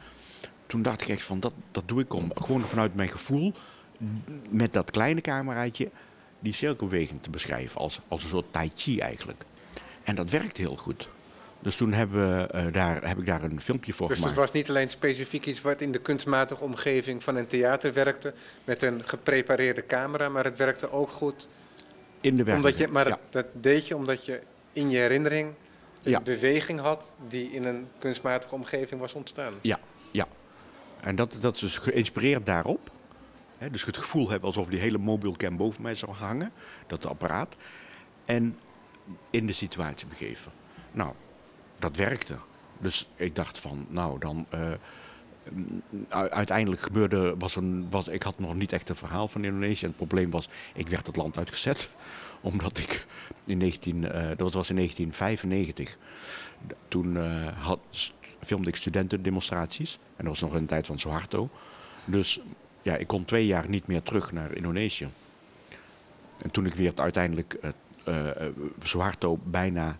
[SPEAKER 2] Toen dacht ik echt van, dat, dat doe ik om, gewoon vanuit mijn gevoel, met dat kleine cameraatje, die cirkelbeweging te beschrijven. Als, als een soort tai chi eigenlijk. En dat werkt heel goed. Dus toen hebben we, uh, daar, heb ik daar een filmpje voor
[SPEAKER 1] dus
[SPEAKER 2] gemaakt.
[SPEAKER 1] Dus het was niet alleen specifiek iets wat in de kunstmatige omgeving van een theater werkte... met een geprepareerde camera, maar het werkte ook goed...
[SPEAKER 2] In de werkelijkheid,
[SPEAKER 1] je, Maar dat, deed je omdat je in je herinnering een ja. beweging had... die in een kunstmatige omgeving was ontstaan.
[SPEAKER 2] Ja, ja. En dat, dat is dus geïnspireerd daarop. He, dus het gevoel hebben alsof die hele mobielcam boven mij zou hangen. Dat apparaat. En in de situatie begeven. Nou, dat werkte. Dus ik dacht van, nou dan. Uh, uiteindelijk gebeurde, was een, was, ik had nog niet echt een verhaal van Indonesië. Het probleem was, ik werd het land uitgezet. Omdat ik in 19, uh, dat was in 1995. Toen uh, had, filmde ik studentendemonstraties. En dat was nog de tijd van Soeharto. Dus ja, ik kon twee jaar niet meer terug naar Indonesië. En toen ik weer uiteindelijk Suharto bijna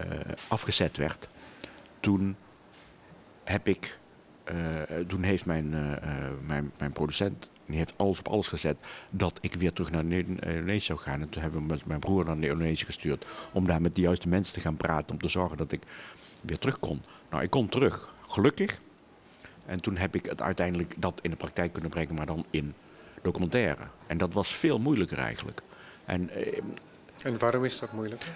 [SPEAKER 2] uh, afgezet werd, toen heb ik, toen heeft mijn, mijn, mijn producent die heeft alles op alles gezet dat ik weer terug naar Indonesië zou gaan. En toen hebben we met mijn broer naar Indonesië gestuurd om daar met de juiste mensen te gaan praten. Om te zorgen dat ik weer terug kon. Nou, ik kon terug, gelukkig. En toen heb ik het uiteindelijk dat in de praktijk kunnen brengen, maar dan in documentaire. En dat was veel moeilijker eigenlijk. En,
[SPEAKER 1] eh, en waarom is dat moeilijker?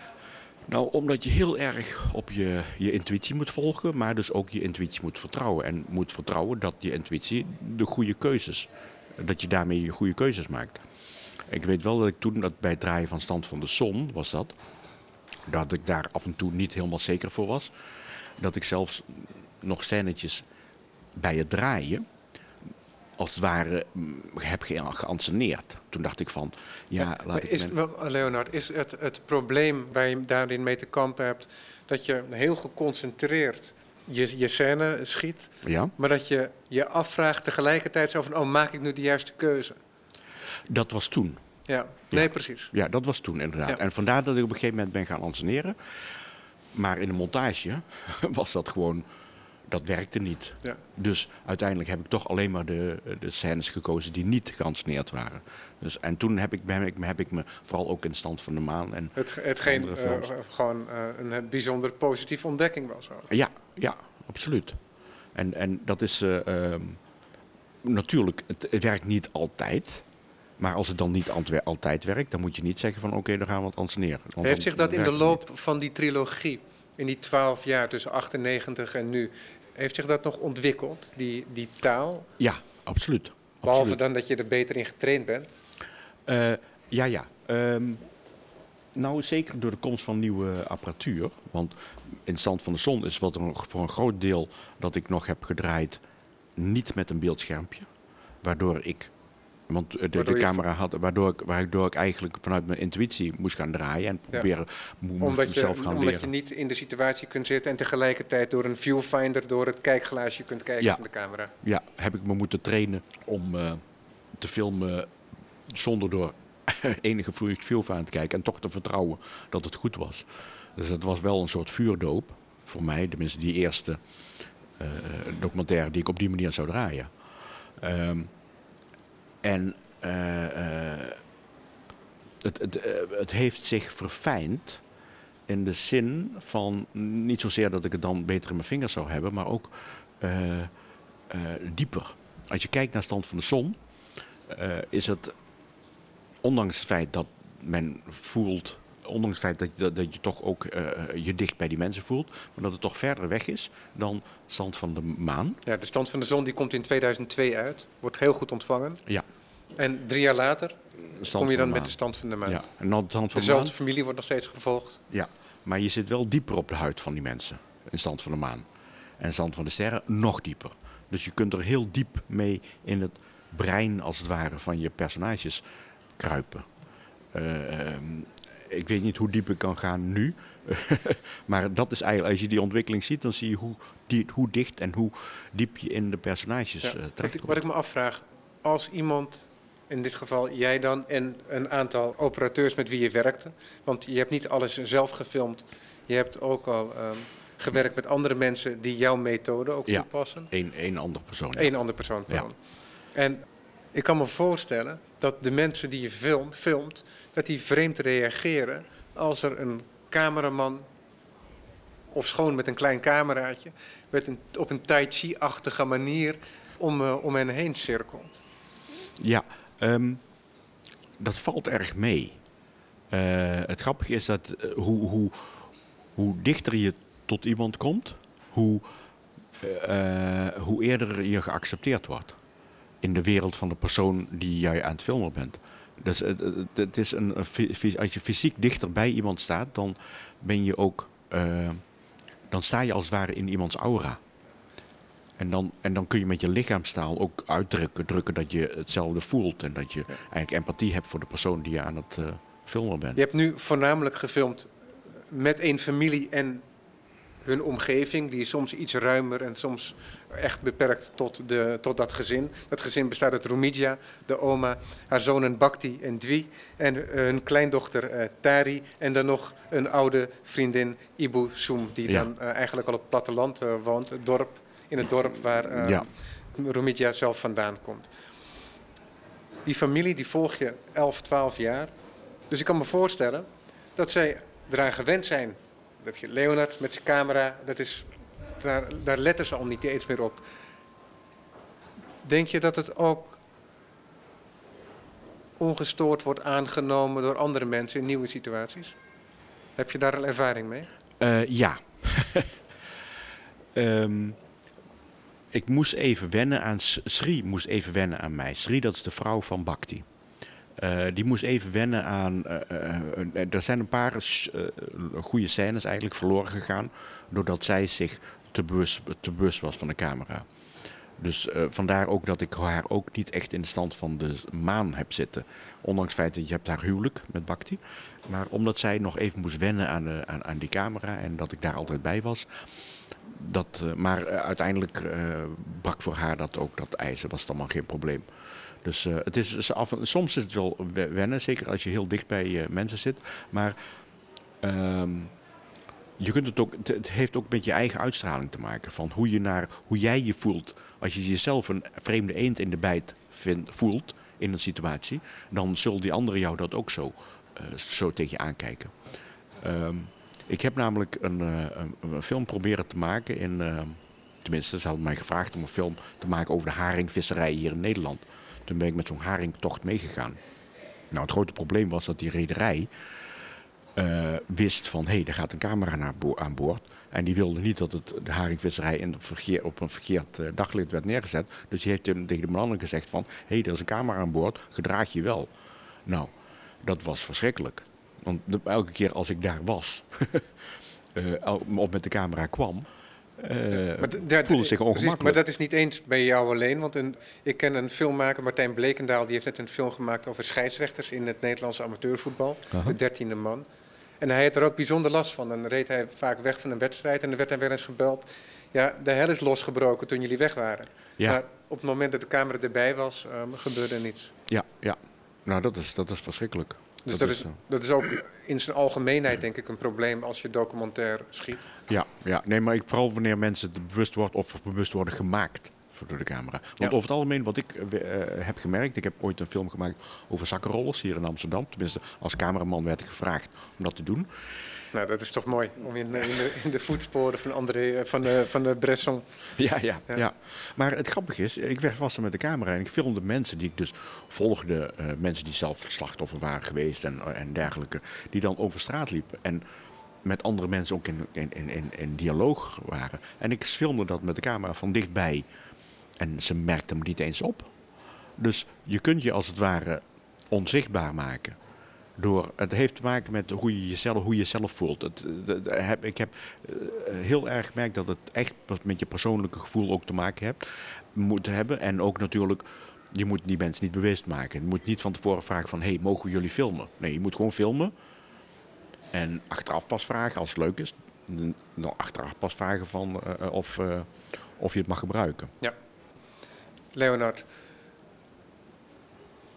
[SPEAKER 2] Nou, omdat je heel erg op je, je intuïtie moet volgen, maar dus ook je intuïtie moet vertrouwen. En moet vertrouwen dat je intuïtie de goede keuzes, dat je daarmee je goede keuzes maakt. Ik weet wel dat ik toen, dat bij het draaien van Stand van de Zon was dat, dat ik daar af en toe niet helemaal zeker voor was. Dat ik zelfs nog scènetjes bij het draaien, als het ware, mm, heb geanceneerd. Toen dacht ik van, ja, laat ik...
[SPEAKER 1] Is, Leonard, is het, het probleem waar je daarin mee te kampen hebt... dat je heel geconcentreerd je, je scène schiet... Ja. maar dat je je afvraagt tegelijkertijd zo van... oh, maak ik nu de juiste keuze?
[SPEAKER 2] Dat was toen.
[SPEAKER 1] Ja, nee, precies.
[SPEAKER 2] Ja, dat was toen inderdaad. En vandaar dat ik op een gegeven moment ben gaan anseneren. Maar in de montage was dat gewoon dat werkte niet. Ja. Dus uiteindelijk heb ik toch alleen maar de, de scènes gekozen die niet geanceneerd waren. Dus, en toen heb ik, heb, ik, heb ik me vooral ook in stand van de maan en
[SPEAKER 1] Het, hetgeen uh, gewoon uh, een bijzonder positieve ontdekking was. Ook.
[SPEAKER 2] Ja, ja, absoluut. En, en dat is uh, natuurlijk, het, het, werkt niet altijd. Maar als het dan niet altijd werkt, dan moet je niet zeggen van oké, dan gaan we het anseneren.
[SPEAKER 1] Heeft zich dat in de loop van die trilogie, in die twaalf jaar tussen 98 en nu, heeft zich dat nog ontwikkeld, die, die taal?
[SPEAKER 2] Ja, absoluut.
[SPEAKER 1] Behalve dan dat je er beter in getraind bent?
[SPEAKER 2] Uh, ja, ja. Um, nou, zeker door de komst van nieuwe apparatuur. Want in Stand van de Zon is wat er voor een groot deel dat ik nog heb gedraaid niet met een beeldschermpje. Waardoor ik want de, de camera had, waardoor ik, waardoor ik eigenlijk vanuit mijn intuïtie moest gaan draaien en proberen
[SPEAKER 1] ja. omdat je, gaan omdat je niet in de situatie kunt zitten en tegelijkertijd door een viewfinder, door het kijkglaasje kunt kijken van de camera.
[SPEAKER 2] Ja, heb ik me moeten trainen om uh, te filmen zonder door enige viewfinder te kijken en toch te vertrouwen dat het goed was. Dus het was wel een soort vuurdoop voor mij, tenminste die eerste uh, documentaire die ik op die manier zou draaien. Um, en uh, uh, het, het, uh, het heeft zich verfijnd in de zin van niet zozeer dat ik het dan beter in mijn vingers zou hebben, maar ook dieper. Als je kijkt naar stand van de zon, is het, ondanks het feit dat men voelt ondanks het feit dat je, dat je toch ook uh, je dicht bij die mensen voelt, maar dat het toch verder weg is dan Stand van de Maan.
[SPEAKER 1] Ja, de Stand van de Zon die komt in 2002 uit, wordt heel goed ontvangen. Ja. En drie jaar later kom je dan met de Stand van de Maan. Ja. En dan stand van Dezelfde de familie wordt nog steeds gevolgd.
[SPEAKER 2] Ja, maar je zit wel dieper op de huid van die mensen in Stand van de Maan. En Stand van de Sterren nog dieper. Dus je kunt er heel diep mee in het brein, als het ware, van je personages kruipen. Uh, ik weet niet hoe diep ik kan gaan nu. maar dat is eigenlijk, als je die ontwikkeling ziet, dan zie je hoe, die, hoe dicht en hoe diep je in de personages ja, uh,
[SPEAKER 1] wat, ik, wat ik me afvraag, als iemand, in dit geval jij dan, en een aantal operateurs met wie je werkte, want je hebt niet alles zelf gefilmd, je hebt ook al um, gewerkt met andere mensen die jouw methode ook ja, toepassen.
[SPEAKER 2] Eén één andere persoon.
[SPEAKER 1] Eén andere persoon, pardon. Ja. En ik kan me voorstellen dat de mensen die je film, filmt, dat die vreemd reageren als er een cameraman, of schoon met een klein cameraatje, met een, op een tai chi-achtige manier om, uh, om hen heen cirkelt.
[SPEAKER 2] Ja, um, dat valt erg mee. Uh, het grappige is dat uh, hoe, hoe, hoe dichter je tot iemand komt, hoe, hoe eerder je geaccepteerd wordt in de wereld van de persoon die jij aan het filmen bent. Dus het, het, is een, als je fysiek dichter bij iemand staat, dan ben je ook, dan sta je als het ware in iemands aura. En dan, en dan kun je met je lichaamstaal ook uitdrukken drukken dat je hetzelfde voelt en dat je eigenlijk empathie hebt voor de persoon die je aan het uh, filmen bent.
[SPEAKER 1] Je hebt nu voornamelijk gefilmd met één familie en hun omgeving, die is soms iets ruimer en soms echt beperkt tot, de, tot dat gezin. Dat gezin bestaat uit Rumidja, de oma, haar zonen Bhakti en Dwi en hun kleindochter uh, Tari en dan nog een oude vriendin Ibu Soem, die dan uh, eigenlijk al op het platteland woont, het dorp in het dorp waar uh, ja. zelf vandaan komt. Die familie die volg je 11, 12 jaar. Dus ik kan me voorstellen dat zij eraan gewend zijn. Dan heb je Leonard met zijn camera, dat is, daar, daar letten ze al niet eens meer op. Denk je dat het ook ongestoord wordt aangenomen door andere mensen in nieuwe situaties? Heb je daar al ervaring mee?
[SPEAKER 2] Uh, ja. um, ik moest even wennen aan Sri, moest even wennen aan mij. Sri, dat is de vrouw van Bhakti. Uh, die moest even wennen aan. Uh, uh, er zijn een paar goede scènes eigenlijk verloren gegaan. doordat zij zich te bewust, te bewust was van de camera. Dus vandaar ook dat ik haar ook niet echt in de stand van de maan heb zitten. Ondanks het feit dat je hebt haar huwelijk met Bhakti. Maar omdat zij nog even moest wennen aan, aan, aan die camera en dat ik daar altijd bij was, dat, eh, maar eh, uiteindelijk uh, brak voor haar dat ook dat ijzer, was allemaal geen probleem. Dus het is soms is het wel wennen, zeker als je heel dicht bij mensen zit. Maar ehm, je kunt het, ook, het heeft ook met je eigen uitstraling te maken. Van hoe, je naar, hoe jij je voelt. Als je jezelf een vreemde eend in de bijt voelt in een situatie, dan zullen die anderen jou dat ook zo, zo tegen je aankijken. Um, ik heb namelijk een, uh, een film proberen te maken in... Uh, tenminste, ze hadden mij gevraagd om een film te maken over de haringvisserij hier in Nederland. Toen ben ik met zo'n haringtocht meegegaan. Nou, het grote probleem was dat die rederij uh, wist van... hé, hey, er gaat een camera naar aan boord. En die wilde niet dat het, de haringvisserij in op een verkeerd daglicht werd neergezet. Dus die heeft tegen de mannen gezegd van... hé, hey, er is een camera aan boord, gedraag je wel. Nou, dat was verschrikkelijk. Want elke keer als ik daar was, uh, of met de camera kwam, uh, voelde zich ongemakkelijk.
[SPEAKER 1] maar dat is niet eens bij jou alleen. Want een, ik ken een filmmaker, Martijn Blekendaal, die heeft net een film gemaakt over scheidsrechters in het Nederlandse amateurvoetbal. De dertiende man. En hij had er ook bijzonder last van. Dan reed hij vaak weg van een wedstrijd en dan werd hij wel eens gebeld. Ja, de hel is losgebroken toen jullie weg waren. Ja. Maar op het moment dat de camera erbij was, um, gebeurde er niets.
[SPEAKER 2] Ja, ja. Nou, dat is, dat is verschrikkelijk.
[SPEAKER 1] Dus dat, is, dat is ook in zijn algemeenheid denk ik een probleem als je documentair schiet.
[SPEAKER 2] Ja, ja. nee, maar ik, vooral wanneer mensen bewust worden of bewust worden gemaakt door de camera. Want over het algemeen, wat ik uh, heb gemerkt, ik heb ooit een film gemaakt over zakkenrollers hier in Amsterdam. Tenminste, als cameraman werd ik gevraagd om dat te doen.
[SPEAKER 1] Nou, dat is toch mooi om in, in, de, in de, voetsporen van, André, eh, van, de, van de Bresson.
[SPEAKER 2] Ja, ja, ja, Maar het grappige is, ik werd vast met de camera en ik filmde mensen die ik dus volgde. Uh, mensen die zelf slachtoffer waren geweest en, en dergelijke. Die dan over straat liepen. En met andere mensen ook in, in, in, in dialoog waren. En ik filmde dat met de camera van dichtbij. En ze merkten me niet eens op. Dus je kunt je als het ware onzichtbaar maken. Door, het heeft te maken met hoe je jezelf, hoe je jezelf voelt. Het, heb, ik heb eh, heel erg gemerkt dat het echt met je persoonlijke gevoel ook te maken hebt, moet hebben. En ook natuurlijk, je moet die mensen niet bewust maken. Je moet niet van tevoren vragen van, hey, mogen jullie filmen? Nee, je moet gewoon filmen. En achteraf pas vragen als het leuk is. Dan achteraf pas vragen van of, of je het mag gebruiken.
[SPEAKER 1] Ja. Leonard,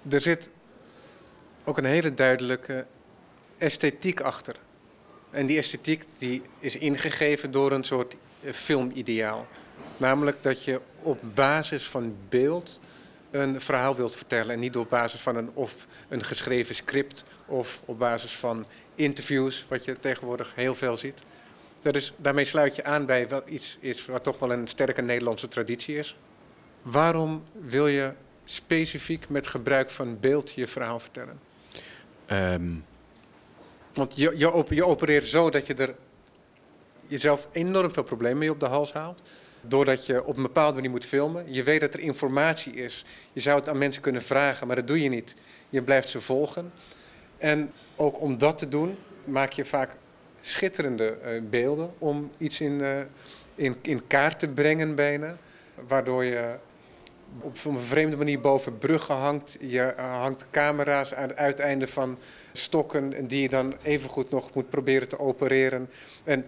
[SPEAKER 1] er zit ook een hele duidelijke esthetiek achter. En die esthetiek die is ingegeven door een soort eh, filmideaal. Namelijk dat je op basis van beeld een verhaal wilt vertellen. En niet op basis van een, of een geschreven script of op basis van interviews, wat je tegenwoordig heel veel ziet. Dat is, daarmee sluit je aan bij wat iets is wat toch wel een sterke Nederlandse traditie is. Waarom wil je specifiek met gebruik van beeld je verhaal vertellen? Um. Want je, je, je opereert zo dat je er jezelf enorm veel problemen mee op de hals haalt. Doordat je op een bepaalde manier moet filmen. Je weet dat er informatie is. Je zou het aan mensen kunnen vragen, maar dat doe je niet. Je blijft ze volgen. En ook om dat te doen, maak je vaak schitterende uh, beelden om iets in, uh, in, in kaart te brengen bijna. Waardoor je op een vreemde manier boven bruggen hangt. Je eh, hangt camera's aan het uiteinde van stokken die je dan evengoed nog moet proberen te opereren. En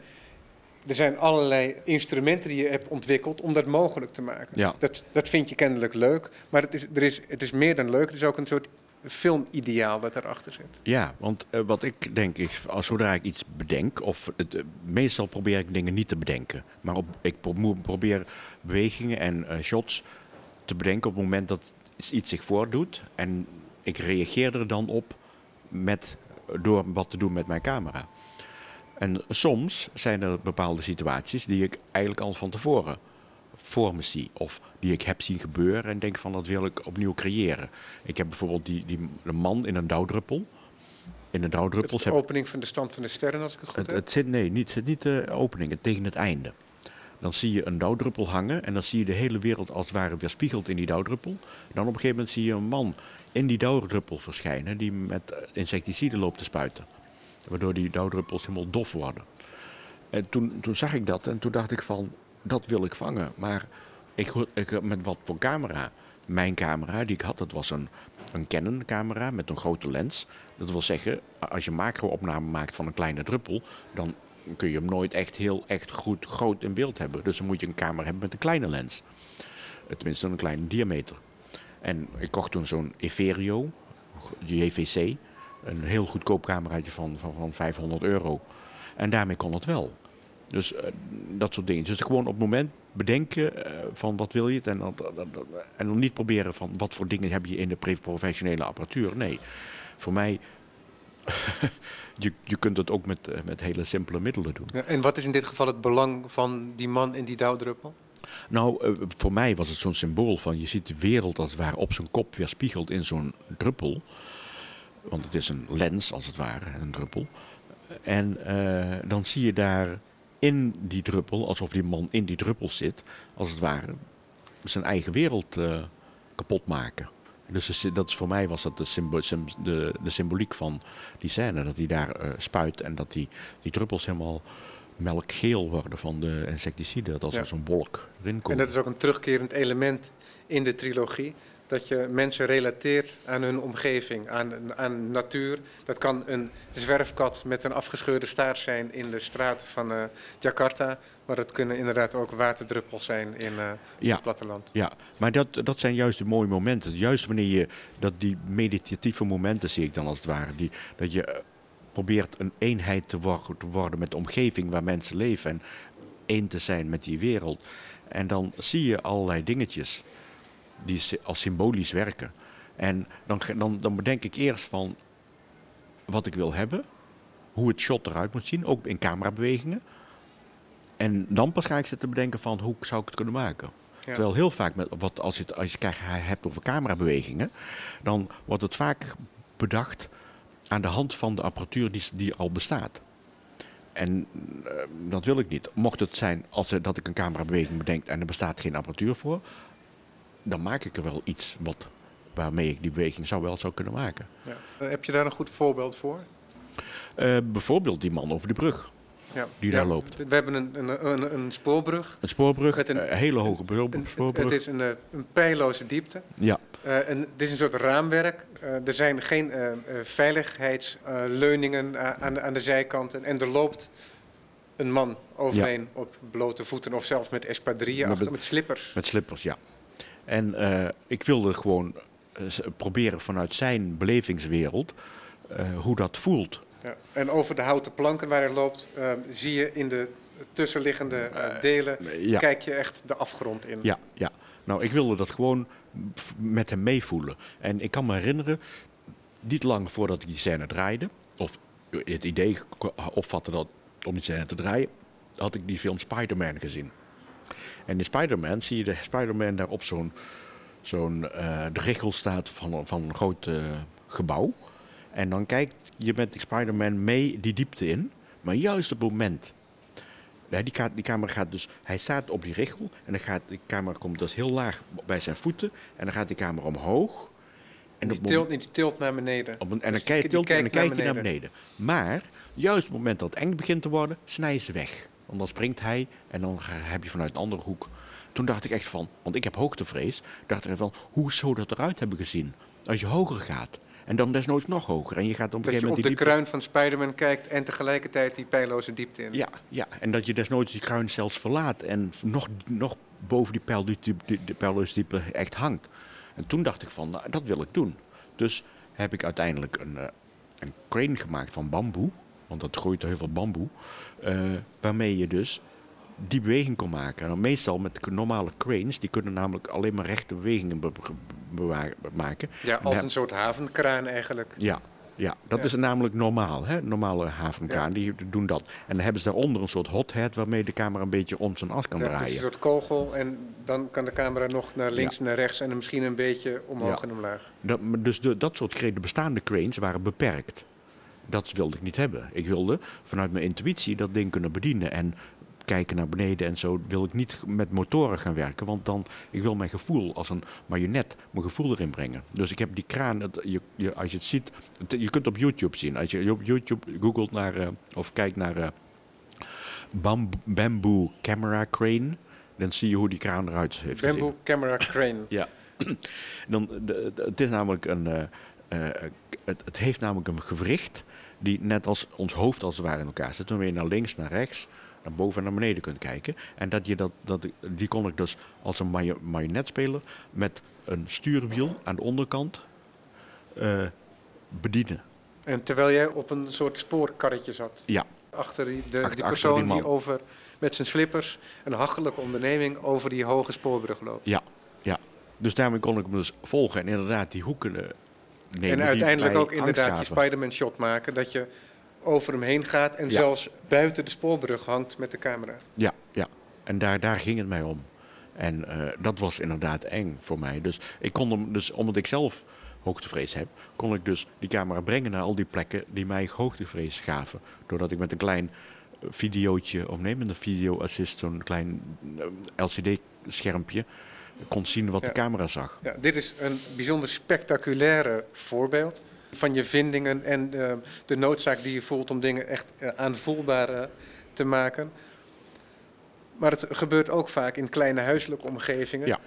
[SPEAKER 1] er zijn allerlei instrumenten die je hebt ontwikkeld om dat mogelijk te maken.
[SPEAKER 2] Ja.
[SPEAKER 1] Dat, dat vind je kennelijk leuk, maar het is, er is, het is meer dan leuk. Het is ook een soort filmideaal dat erachter zit.
[SPEAKER 2] Ja, want uh, wat ik denk is, als zodra ik iets bedenk, of het, uh, meestal probeer ik dingen niet te bedenken, maar op, ik probeer bewegingen en uh, shots te bedenken op het moment dat iets zich voordoet. En ik reageer er dan op met, door wat te doen met mijn camera. En soms zijn er bepaalde situaties die ik eigenlijk al van tevoren voor me zie. Of die ik heb zien gebeuren en denk van dat wil ik opnieuw creëren. Ik heb bijvoorbeeld die, die de man in een dauwdruppel. In een dauwdruppel.
[SPEAKER 1] de opening van de stand van de sterren, als ik het goed
[SPEAKER 2] het,
[SPEAKER 1] heb?
[SPEAKER 2] Het zit, nee, niet, het zit niet de opening, het tegen het einde. Dan zie je een dauwdruppel hangen en dan zie je de hele wereld als het ware weerspiegeld in die dauwdruppel. Dan op een gegeven moment zie je een man in die dauwdruppel verschijnen die met insecticide loopt te spuiten. Waardoor die dauwdruppels helemaal dof worden. En toen, toen zag ik dat en toen dacht ik van, dat wil ik vangen. Maar ik, met wat voor camera? Mijn camera die ik had, dat was een, een Canon camera met een grote lens. Dat wil zeggen, als je macro-opname maakt van een kleine druppel, dan kun je hem nooit echt heel echt goed groot in beeld hebben. Dus dan moet je een camera hebben met een kleine lens. Tenminste, een kleine diameter. En ik kocht toen zo'n Everio, JVC, een heel goedkoop cameraatje van, van, van 500 euro. En daarmee kon het wel. Dus uh, dat soort dingen. Dus gewoon op het moment bedenken uh, van wat wil je het en, dan, en dan niet proberen van wat voor dingen heb je in de professionele apparatuur. Nee, voor mij, je, je kunt het ook met, uh, met hele simpele middelen doen.
[SPEAKER 1] Ja, en wat is in dit geval het belang van die man in die dauwdruppel?
[SPEAKER 2] Nou, voor mij was het zo'n symbool van je ziet de wereld als het ware op zijn kop weerspiegeld in zo'n druppel. Want het is een lens als het ware, een druppel. En dan zie je daar in die druppel, alsof die man in die druppel zit, als het ware, zijn eigen wereld uh, kapot maken. Dus dat is, voor mij was dat de, de, de, symboliek van die scène. Dat hij daar uh, spuit en dat die, die druppels helemaal melkgeel worden van de insecticide. Dat als ja. zo'n wolk erin komt.
[SPEAKER 1] En dat is ook een terugkerend element in de trilogie dat je mensen relateert aan hun omgeving, aan, aan natuur. Dat kan een zwerfkat met een afgescheurde staart zijn in de straten van uh, Jakarta. Maar het kunnen inderdaad ook waterdruppels zijn in uh,
[SPEAKER 2] ja,
[SPEAKER 1] het platteland.
[SPEAKER 2] Ja, maar dat, dat zijn juist de mooie momenten. Juist wanneer je dat die meditatieve momenten zie ik dan als het ware. Die, dat je probeert een eenheid te, wor te worden met de omgeving waar mensen leven. En één te zijn met die wereld. En dan zie je allerlei dingetjes die als symbolisch werken. En dan, dan, dan bedenk ik eerst van wat ik wil hebben, hoe het shot eruit moet zien, ook in camerabewegingen. En dan pas ga ik zitten bedenken van hoe zou ik het kunnen maken. Ja. Terwijl heel vaak, met, wat, als, je het, als je het hebt over camerabewegingen, dan wordt het vaak bedacht aan de hand van de apparatuur die, die al bestaat. En uh, dat wil ik niet. Mocht het zijn als dat ik een camerabeweging bedenk en er bestaat geen apparatuur voor, dan maak ik er wel iets wat, waarmee ik die beweging zou wel zou kunnen maken.
[SPEAKER 1] Ja. Heb je daar een goed voorbeeld voor?
[SPEAKER 2] Uh, bijvoorbeeld die man over de brug. Ja. Die daar loopt.
[SPEAKER 1] We hebben een, een, een, een spoorbrug.
[SPEAKER 2] Een spoorbrug, met een hele hoge spoorbrug.
[SPEAKER 1] Het is een, een pijloze diepte.
[SPEAKER 2] Ja.
[SPEAKER 1] Uh, en het is een soort raamwerk. er zijn geen veiligheidsleuningen aan, aan de zijkanten. En er loopt een man overheen ja. op blote voeten of zelfs met espadrilles achter, met slippers.
[SPEAKER 2] Met slippers, ja. En uh, ik wilde gewoon uh, proberen vanuit zijn belevingswereld uh, hoe dat voelt.
[SPEAKER 1] Ja. En over de houten planken waar hij loopt, zie je in de tussenliggende delen, ja. kijk je echt de afgrond in.
[SPEAKER 2] Ja, ja. Nou, ik wilde dat gewoon met hem meevoelen. En ik kan me herinneren, niet lang voordat ik die scène draaide, of het idee opvatte dat, om die scène te draaien, had ik die film Spider-Man gezien. En in Spider-Man zie je de Spider-Man daar op zo'n zo'n uh, de richel staat van, van een groot uh, gebouw. En dan kijkt je met Spider-Man mee die diepte in. Maar juist op het moment. Ja, die, gaat, die camera gaat dus. Hij staat op die richel. En dan gaat die camera komt dus heel laag bij zijn voeten. En dan gaat die camera omhoog.
[SPEAKER 1] En die, tilt, die tilt naar beneden.
[SPEAKER 2] Op een, en dan, kijkt, tilt, en dan kijkt hij naar beneden. Maar juist op het moment dat het eng begint te worden, snijden ze weg. Want dan springt hij en dan heb je vanuit een andere hoek. Toen dacht ik echt van, want ik heb hoogtevrees, dacht ik van, hoe zou dat eruit hebben gezien? Als je hoger gaat. En dan desnoods nog hoger. En je gaat op
[SPEAKER 1] een
[SPEAKER 2] gegeven
[SPEAKER 1] moment.
[SPEAKER 2] Dat
[SPEAKER 1] je op de kruin van Spider-Man kijkt en tegelijkertijd die pijloze diepte in.
[SPEAKER 2] Ja, ja, en dat je desnoods die kruin zelfs verlaat en nog, nog boven die, pijl, die, die, die pijloze diepte echt hangt. En toen dacht ik van, nou, dat wil ik doen. Dus heb ik uiteindelijk een, uh, een crane gemaakt van bamboe. Want dat groeit er heel veel bamboe. Uh, waarmee je dus die beweging kon maken. En meestal met normale cranes, die kunnen namelijk alleen maar rechte bewegingen be maken.
[SPEAKER 1] Ja, als een soort havenkraan eigenlijk.
[SPEAKER 2] Ja, ja, dat is namelijk normaal. Hè? Normale havenkraan, die doen dat. En dan hebben ze daaronder een soort hot head waarmee de camera een beetje om zijn as kan
[SPEAKER 1] ja,
[SPEAKER 2] draaien.
[SPEAKER 1] Dus een soort kogel en dan kan de camera nog naar links, naar rechts en misschien een beetje omhoog en omlaag.
[SPEAKER 2] Dat, dus de, dat soort de bestaande cranes waren beperkt. Dat wilde ik niet hebben. Ik wilde vanuit mijn intuïtie dat ding kunnen bedienen. En kijken naar beneden en zo wil ik niet met motoren gaan werken. Want dan, ik wil mijn gevoel als een marionet, mijn gevoel erin brengen. Dus ik heb die kraan, je, je, als je het ziet, je kunt op YouTube zien. Als je op YouTube googelt naar, uh, of kijkt naar uh, bamboo camera crane, dan zie je hoe die kraan eruit heeft
[SPEAKER 1] Bamboo
[SPEAKER 2] gezien.
[SPEAKER 1] camera crane.
[SPEAKER 2] ja. dan, de, de, het is namelijk een, uh, het, het heeft namelijk een gewricht die net als ons hoofd als het ware in elkaar zit. Dan weer naar links, naar rechts naar boven en naar beneden kunt kijken. En dat je dat, dat, die kon ik dus als een marionetspeler met een stuurwiel aan de onderkant uh, bedienen.
[SPEAKER 1] En terwijl jij op een soort spoorkarretje zat?
[SPEAKER 2] Ja.
[SPEAKER 1] Achter die, de, achter, die persoon die, die, over met zijn slippers een hachelijke onderneming over die hoge spoorbrug loopt.
[SPEAKER 2] Ja, ja. Dus daarmee kon ik hem dus volgen en inderdaad die hoeken uh, nemen.
[SPEAKER 1] En uiteindelijk ook inderdaad die Spider-Man shot maken. Dat je over hem heen gaat en zelfs buiten de spoorbrug hangt met de camera.
[SPEAKER 2] Ja, ja. En daar, daar ging het mij om. En uh, dat was inderdaad eng voor mij. Dus ik kon hem, dus omdat ik zelf hoogtevrees heb, kon ik dus die camera brengen naar al die plekken die mij hoogtevrees gaven. Doordat ik met een klein eh, videootje, of nee, met een video assist, zo'n klein eh, LCD-schermpje, kon zien wat
[SPEAKER 1] ja.
[SPEAKER 2] de camera zag.
[SPEAKER 1] Ja, dit is een bijzonder spectaculaire voorbeeld van je vindingen en uh, de noodzaak die je voelt om dingen echt uh, aanvoelbaar uh, te maken. Maar het gebeurt ook vaak in kleine huiselijke omgevingen.
[SPEAKER 2] Ja.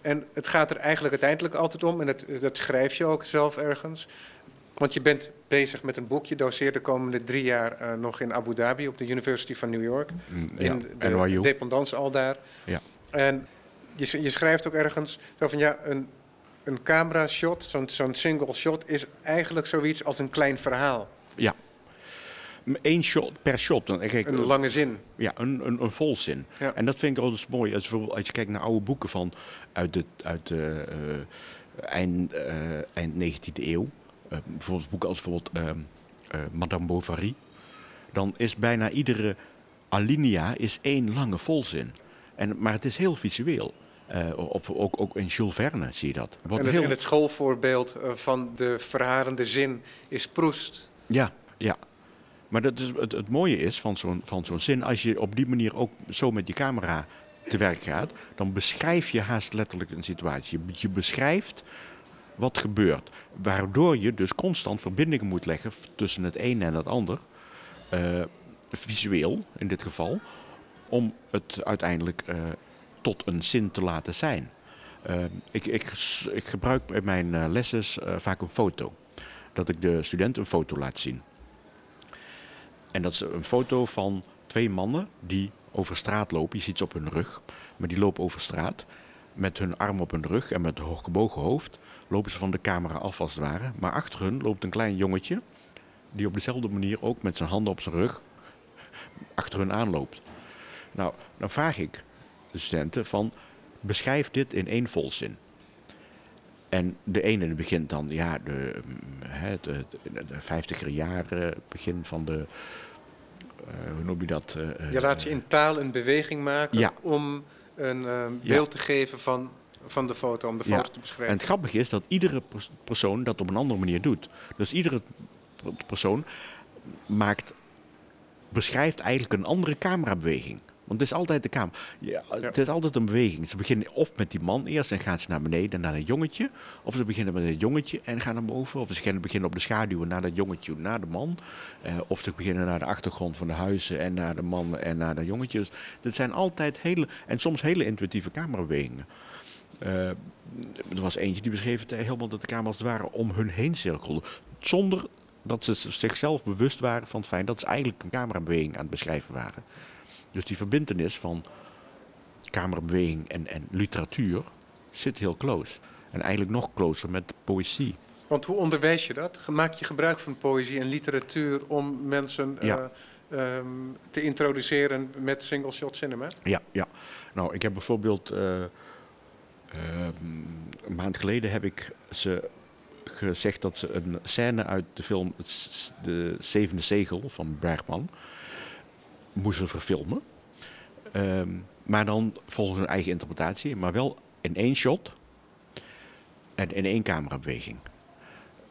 [SPEAKER 1] En het gaat er eigenlijk uiteindelijk altijd om, en dat, dat schrijf je ook zelf ergens. Want je bent bezig met een boek, je doseert de komende drie jaar nog in Abu Dhabi op de University van New York.
[SPEAKER 2] Mm,
[SPEAKER 1] in de dependance al daar.
[SPEAKER 2] Ja.
[SPEAKER 1] En je, je schrijft ook ergens zo van ja, een, een camera shot, zo'n zo'n single shot, is eigenlijk zoiets als een klein verhaal.
[SPEAKER 2] Ja. Eén shot per shot. Dan, kijk,
[SPEAKER 1] een lange zin.
[SPEAKER 2] Ja, een, een, een volzin.
[SPEAKER 1] Ja.
[SPEAKER 2] En dat vind ik altijd mooi. Als, als je kijkt naar oude boeken van uit de, uit de uh, eind, uh, eind 19e eeuw. Uh, bijvoorbeeld boeken als bijvoorbeeld Madame Bovary. Dan is bijna iedere alinea is één lange volzin. En, maar het is heel visueel. Uh, of ook, ook in Jules Verne zie je dat.
[SPEAKER 1] En het, heel... en het schoolvoorbeeld van de verharende zin is Proest.
[SPEAKER 2] Ja, ja. Maar dat is, het, het mooie is van zo'n, van zo'n zin, als je op die manier ook zo met die camera te werk gaat, dan beschrijf je haast letterlijk een situatie. Je, je beschrijft wat gebeurt, waardoor je dus constant verbindingen moet leggen tussen het een en het ander, uh, visueel in dit geval, om het uiteindelijk uh, tot een zin te laten zijn. Uh, ik, ik, ik, gebruik bij mijn uh, lessen uh, vaak een foto. Dat ik de student een foto laat zien. En dat is een foto van twee mannen die over straat lopen. Je ziet ze op hun rug, maar die lopen over straat. Met hun arm op hun rug en met een hooggebogen hoofd lopen ze van de camera af als het ware. Maar achter hun loopt een klein jongetje die op dezelfde manier ook met zijn handen op zijn rug achter hun aanloopt. Nou, dan vraag ik studenten van beschrijf dit in één volzin. En de ene begint dan, ja, de, de, de, de 50er jaren, begin van de, uh, hoe noem je dat? Uh,
[SPEAKER 1] je laat je in taal een beweging maken
[SPEAKER 2] ja.
[SPEAKER 1] om een uh, beeld ja. te geven van, van de foto, om de foto
[SPEAKER 2] ja.
[SPEAKER 1] te beschrijven.
[SPEAKER 2] En het grappige is dat iedere persoon dat op een andere manier doet. Dus iedere persoon maakt, beschrijft eigenlijk een andere camerabeweging. Want het is altijd de kamer. Ja. Het is altijd een beweging. Ze beginnen of met die man eerst en gaan ze naar beneden naar het jongetje. Of ze beginnen met het jongetje en gaan naar boven. Of ze beginnen op de schaduwen naar dat jongetje, naar de man. Uh, of ze beginnen naar de achtergrond van de huizen en naar de man en naar de jongetje. Dus dat zijn altijd hele, en soms hele intuïtieve kamerabewegingen. Uh, er was eentje die beschreef het helemaal dat de camera als het ware om hun heen cirkelde. Zonder dat ze zichzelf bewust waren van het feit dat ze eigenlijk een camerabeweging aan het beschrijven waren. Dus die verbindenis van camerabeweging en, en literatuur zit heel close. En eigenlijk nog closer met poëzie.
[SPEAKER 1] Want hoe onderwijs je dat? Maak je gebruik van poëzie en literatuur om mensen
[SPEAKER 2] Ja.
[SPEAKER 1] eh, ehm, te introduceren met single shot cinema?
[SPEAKER 2] Ja, ja. Nou, ik heb bijvoorbeeld eh, ehm, een maand geleden heb ik ze gezegd dat ze een scène uit de film De Zevende Zegel van Bergman moesten verfilmen. Ehm, maar dan volgens hun eigen interpretatie, maar wel in één shot en in één camerabeweging.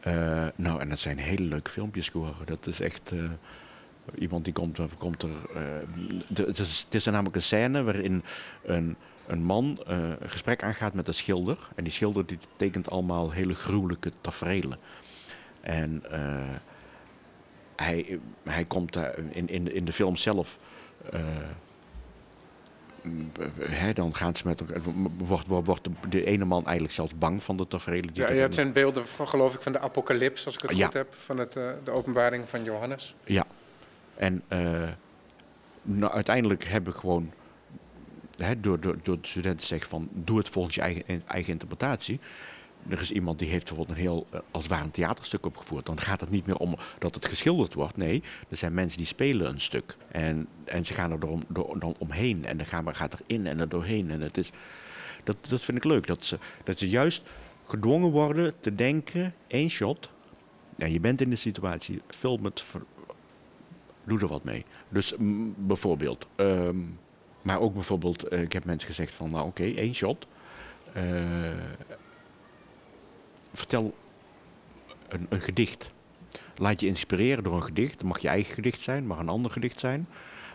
[SPEAKER 2] Eh, nou, en dat zijn hele leuke filmpjes geworden. Dat is echt. eh, iemand die komt, komt er. eh, de- het, is, het namelijk een scène waarin een, een man eh, een gesprek aangaat met een schilder. En die schilder die tekent allemaal hele gruwelijke tafereelen. En eh, hij, hij komt daar in, in, in de film zelf. eh, dan gaan ze met elkaar. Wordt, wordt, de, ene man eigenlijk zelfs bang van de tafereelen. die
[SPEAKER 1] Ja, ja, het zijn beelden van, geloof ik, van de apocalyps, als ik het
[SPEAKER 2] Ja.
[SPEAKER 1] goed heb, van het, eh, de openbaring van Johannes.
[SPEAKER 2] Ja. En nou, uiteindelijk hebben we gewoon, door, door, door de studenten te zeggen van doe het volgens je eigen, eigen interpretatie. Er is iemand die heeft bijvoorbeeld een heel, eh, als het ware een theaterstuk opgevoerd. Dan gaat het niet meer om dat het geschilderd wordt. Nee, er zijn mensen die spelen een stuk. En, en ze gaan er door, door, dan omheen. En de camera gaat erin en er doorheen. En het is, dat, dat vind ik leuk. Dat ze, dat ze juist gedwongen worden te denken, één shot. Ja, je bent in de situatie, film het, doe er wat mee. Dus bijvoorbeeld, ehm, maar ook bijvoorbeeld, eh, ik heb mensen gezegd van, nou oké, één shot. Eh, vertel een, een gedicht. Laat je inspireren door een gedicht. Het mag je eigen gedicht zijn, mag een ander gedicht zijn.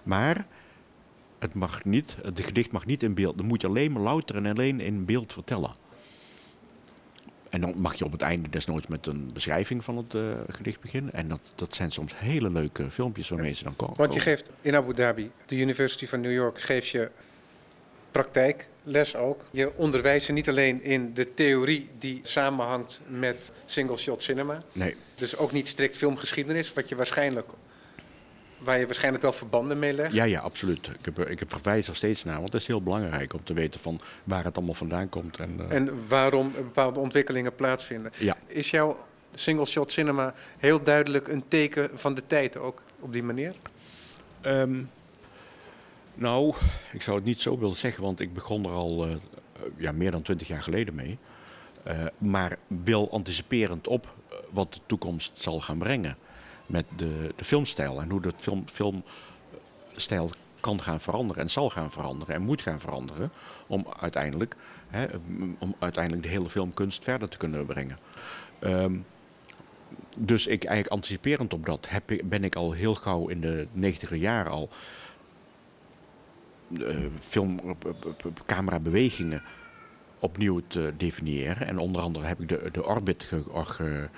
[SPEAKER 2] Maar het mag niet, het gedicht mag niet in beeld. Dan moet je alleen maar louter en alleen in beeld vertellen. En dan mag je op het einde desnoods met een beschrijving van het eh, gedicht beginnen. En dat, dat zijn soms hele leuke filmpjes waarmee ze dan komen.
[SPEAKER 1] Want je geeft in Abu Dhabi, de University van New York, geef je praktijkles ook. Je onderwijst ze niet alleen in de theorie die samenhangt met single shot cinema.
[SPEAKER 2] Nee,
[SPEAKER 1] Dus ook niet strikt filmgeschiedenis, wat je waarschijnlijk, waar je waarschijnlijk wel verbanden mee legt.
[SPEAKER 2] ja, ja, absoluut. Ik, heb, ik heb verwijs er steeds naar, want het is heel belangrijk om te weten van waar het allemaal vandaan komt. En, eh,
[SPEAKER 1] En waarom bepaalde ontwikkelingen plaatsvinden.
[SPEAKER 2] ja,
[SPEAKER 1] Is jouw single shot cinema heel duidelijk een teken van de tijd ook op die manier?
[SPEAKER 2] Ehm, nou, ik zou het niet zo willen zeggen, want ik begon er al eh, ja, meer dan twintig jaar geleden mee. Eh, maar wel anticiperend op eh, wat de toekomst zal gaan brengen met de, de filmstijl en hoe de film, filmstijl kan gaan veranderen en zal gaan veranderen en moet gaan veranderen om uiteindelijk, hè, om uiteindelijk de hele filmkunst verder te kunnen brengen. Ehm, dus ik eigenlijk anticiperend op dat heb ben ik al heel gauw in de negentiger jaren al eh, film, eh, opnieuw te definiëren. En onder andere heb ik de, de orbit ge, ge-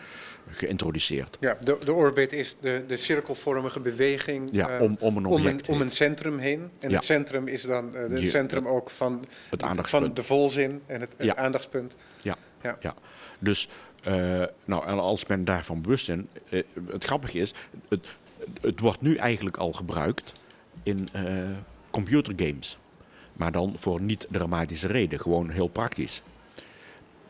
[SPEAKER 2] geïntroduceerd.
[SPEAKER 1] Ja, de, de orbit is de, de cirkelvormige beweging
[SPEAKER 2] Ja,
[SPEAKER 1] eh,
[SPEAKER 2] om, om een
[SPEAKER 1] om,
[SPEAKER 2] object
[SPEAKER 1] een, om een centrum heen. En
[SPEAKER 2] Ja.
[SPEAKER 1] het centrum is dan het centrum ook van,
[SPEAKER 2] het
[SPEAKER 1] van
[SPEAKER 2] aandachtspunt.
[SPEAKER 1] de volzin en het, het
[SPEAKER 2] Ja.
[SPEAKER 1] aandachtspunt.
[SPEAKER 2] Dus eh, nou, en als men daarvan bewust is, het grappige is, het, het wordt nu eigenlijk al gebruikt in computergames. Maar dan voor niet dramatische reden, gewoon heel praktisch.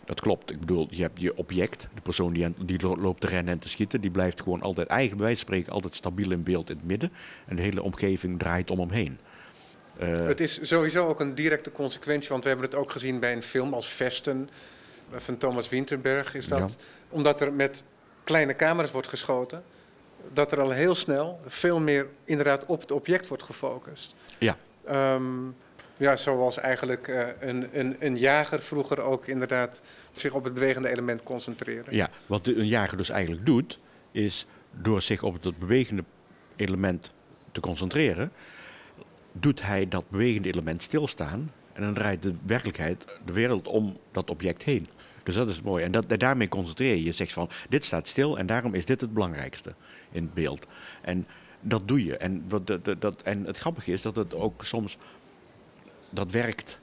[SPEAKER 2] Dat klopt. Ik bedoel, je hebt je object, de persoon die, loopt te rennen en te schieten, die blijft gewoon altijd, eigen bij wijze van spreken, altijd stabiel in beeld in het midden. En de hele omgeving draait om hem heen. Eh,
[SPEAKER 1] Het is sowieso ook een directe consequentie, want we hebben het ook gezien bij een film als Vesten eh, van Thomas Winterberg. Is dat omdat er met kleine camera's wordt geschoten, dat er al heel snel veel meer inderdaad op het object wordt gefocust.
[SPEAKER 2] Ja.
[SPEAKER 1] Ehm, ja, zoals eigenlijk eh, een, een, een jager vroeger ook inderdaad zich op het bewegende element concentreren.
[SPEAKER 2] Ja, wat een jager dus eigenlijk doet, is door zich op het bewegende element te concentreren, doet hij dat bewegende element stilstaan en dan draait de werkelijkheid, de wereld om dat object heen. Dus dat is mooi. En dat, daarmee concentreer je. Je zegt van, dit staat stil en daarom is dit het belangrijkste in het beeld. En dat doe je. En, wat, dat, en het grappige is dat het ook soms, dat werkt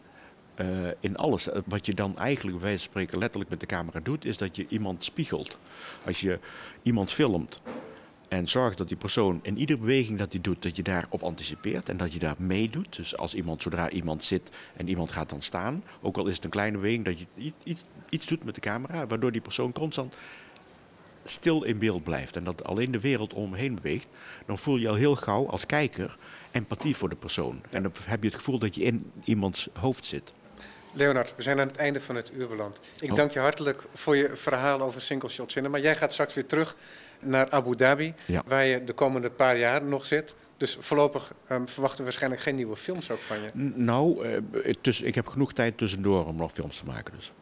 [SPEAKER 2] eh, in alles. Eh, Wat je dan eigenlijk, bij spreken, letterlijk met de camera doet, is dat je iemand spiegelt. Als je iemand filmt en zorgt dat die persoon in iedere beweging dat hij doet, dat je daarop anticipeert en dat je daar meedoet. Dus als iemand, zodra iemand zit en iemand gaat dan staan, ook al is het een kleine beweging, dat je iets, iets, iets doet met de camera, waardoor die persoon constant stil in beeld blijft en dat alleen de wereld omheen beweegt, dan voel je al heel gauw als kijker empathie voor de persoon. En dan heb je het gevoel dat je in iemands hoofd zit.
[SPEAKER 1] Leonard, we zijn aan het einde van het uur beland. Ik oh. dank je hartelijk voor je verhaal over single shot cinema. Jij gaat straks weer terug naar Abu Dhabi, waar je de komende paar jaar nog zit. Dus voorlopig um, verwachten we waarschijnlijk geen nieuwe films ook van je.
[SPEAKER 2] nou, uh, ik heb genoeg tijd tussendoor om nog films te maken. Dus.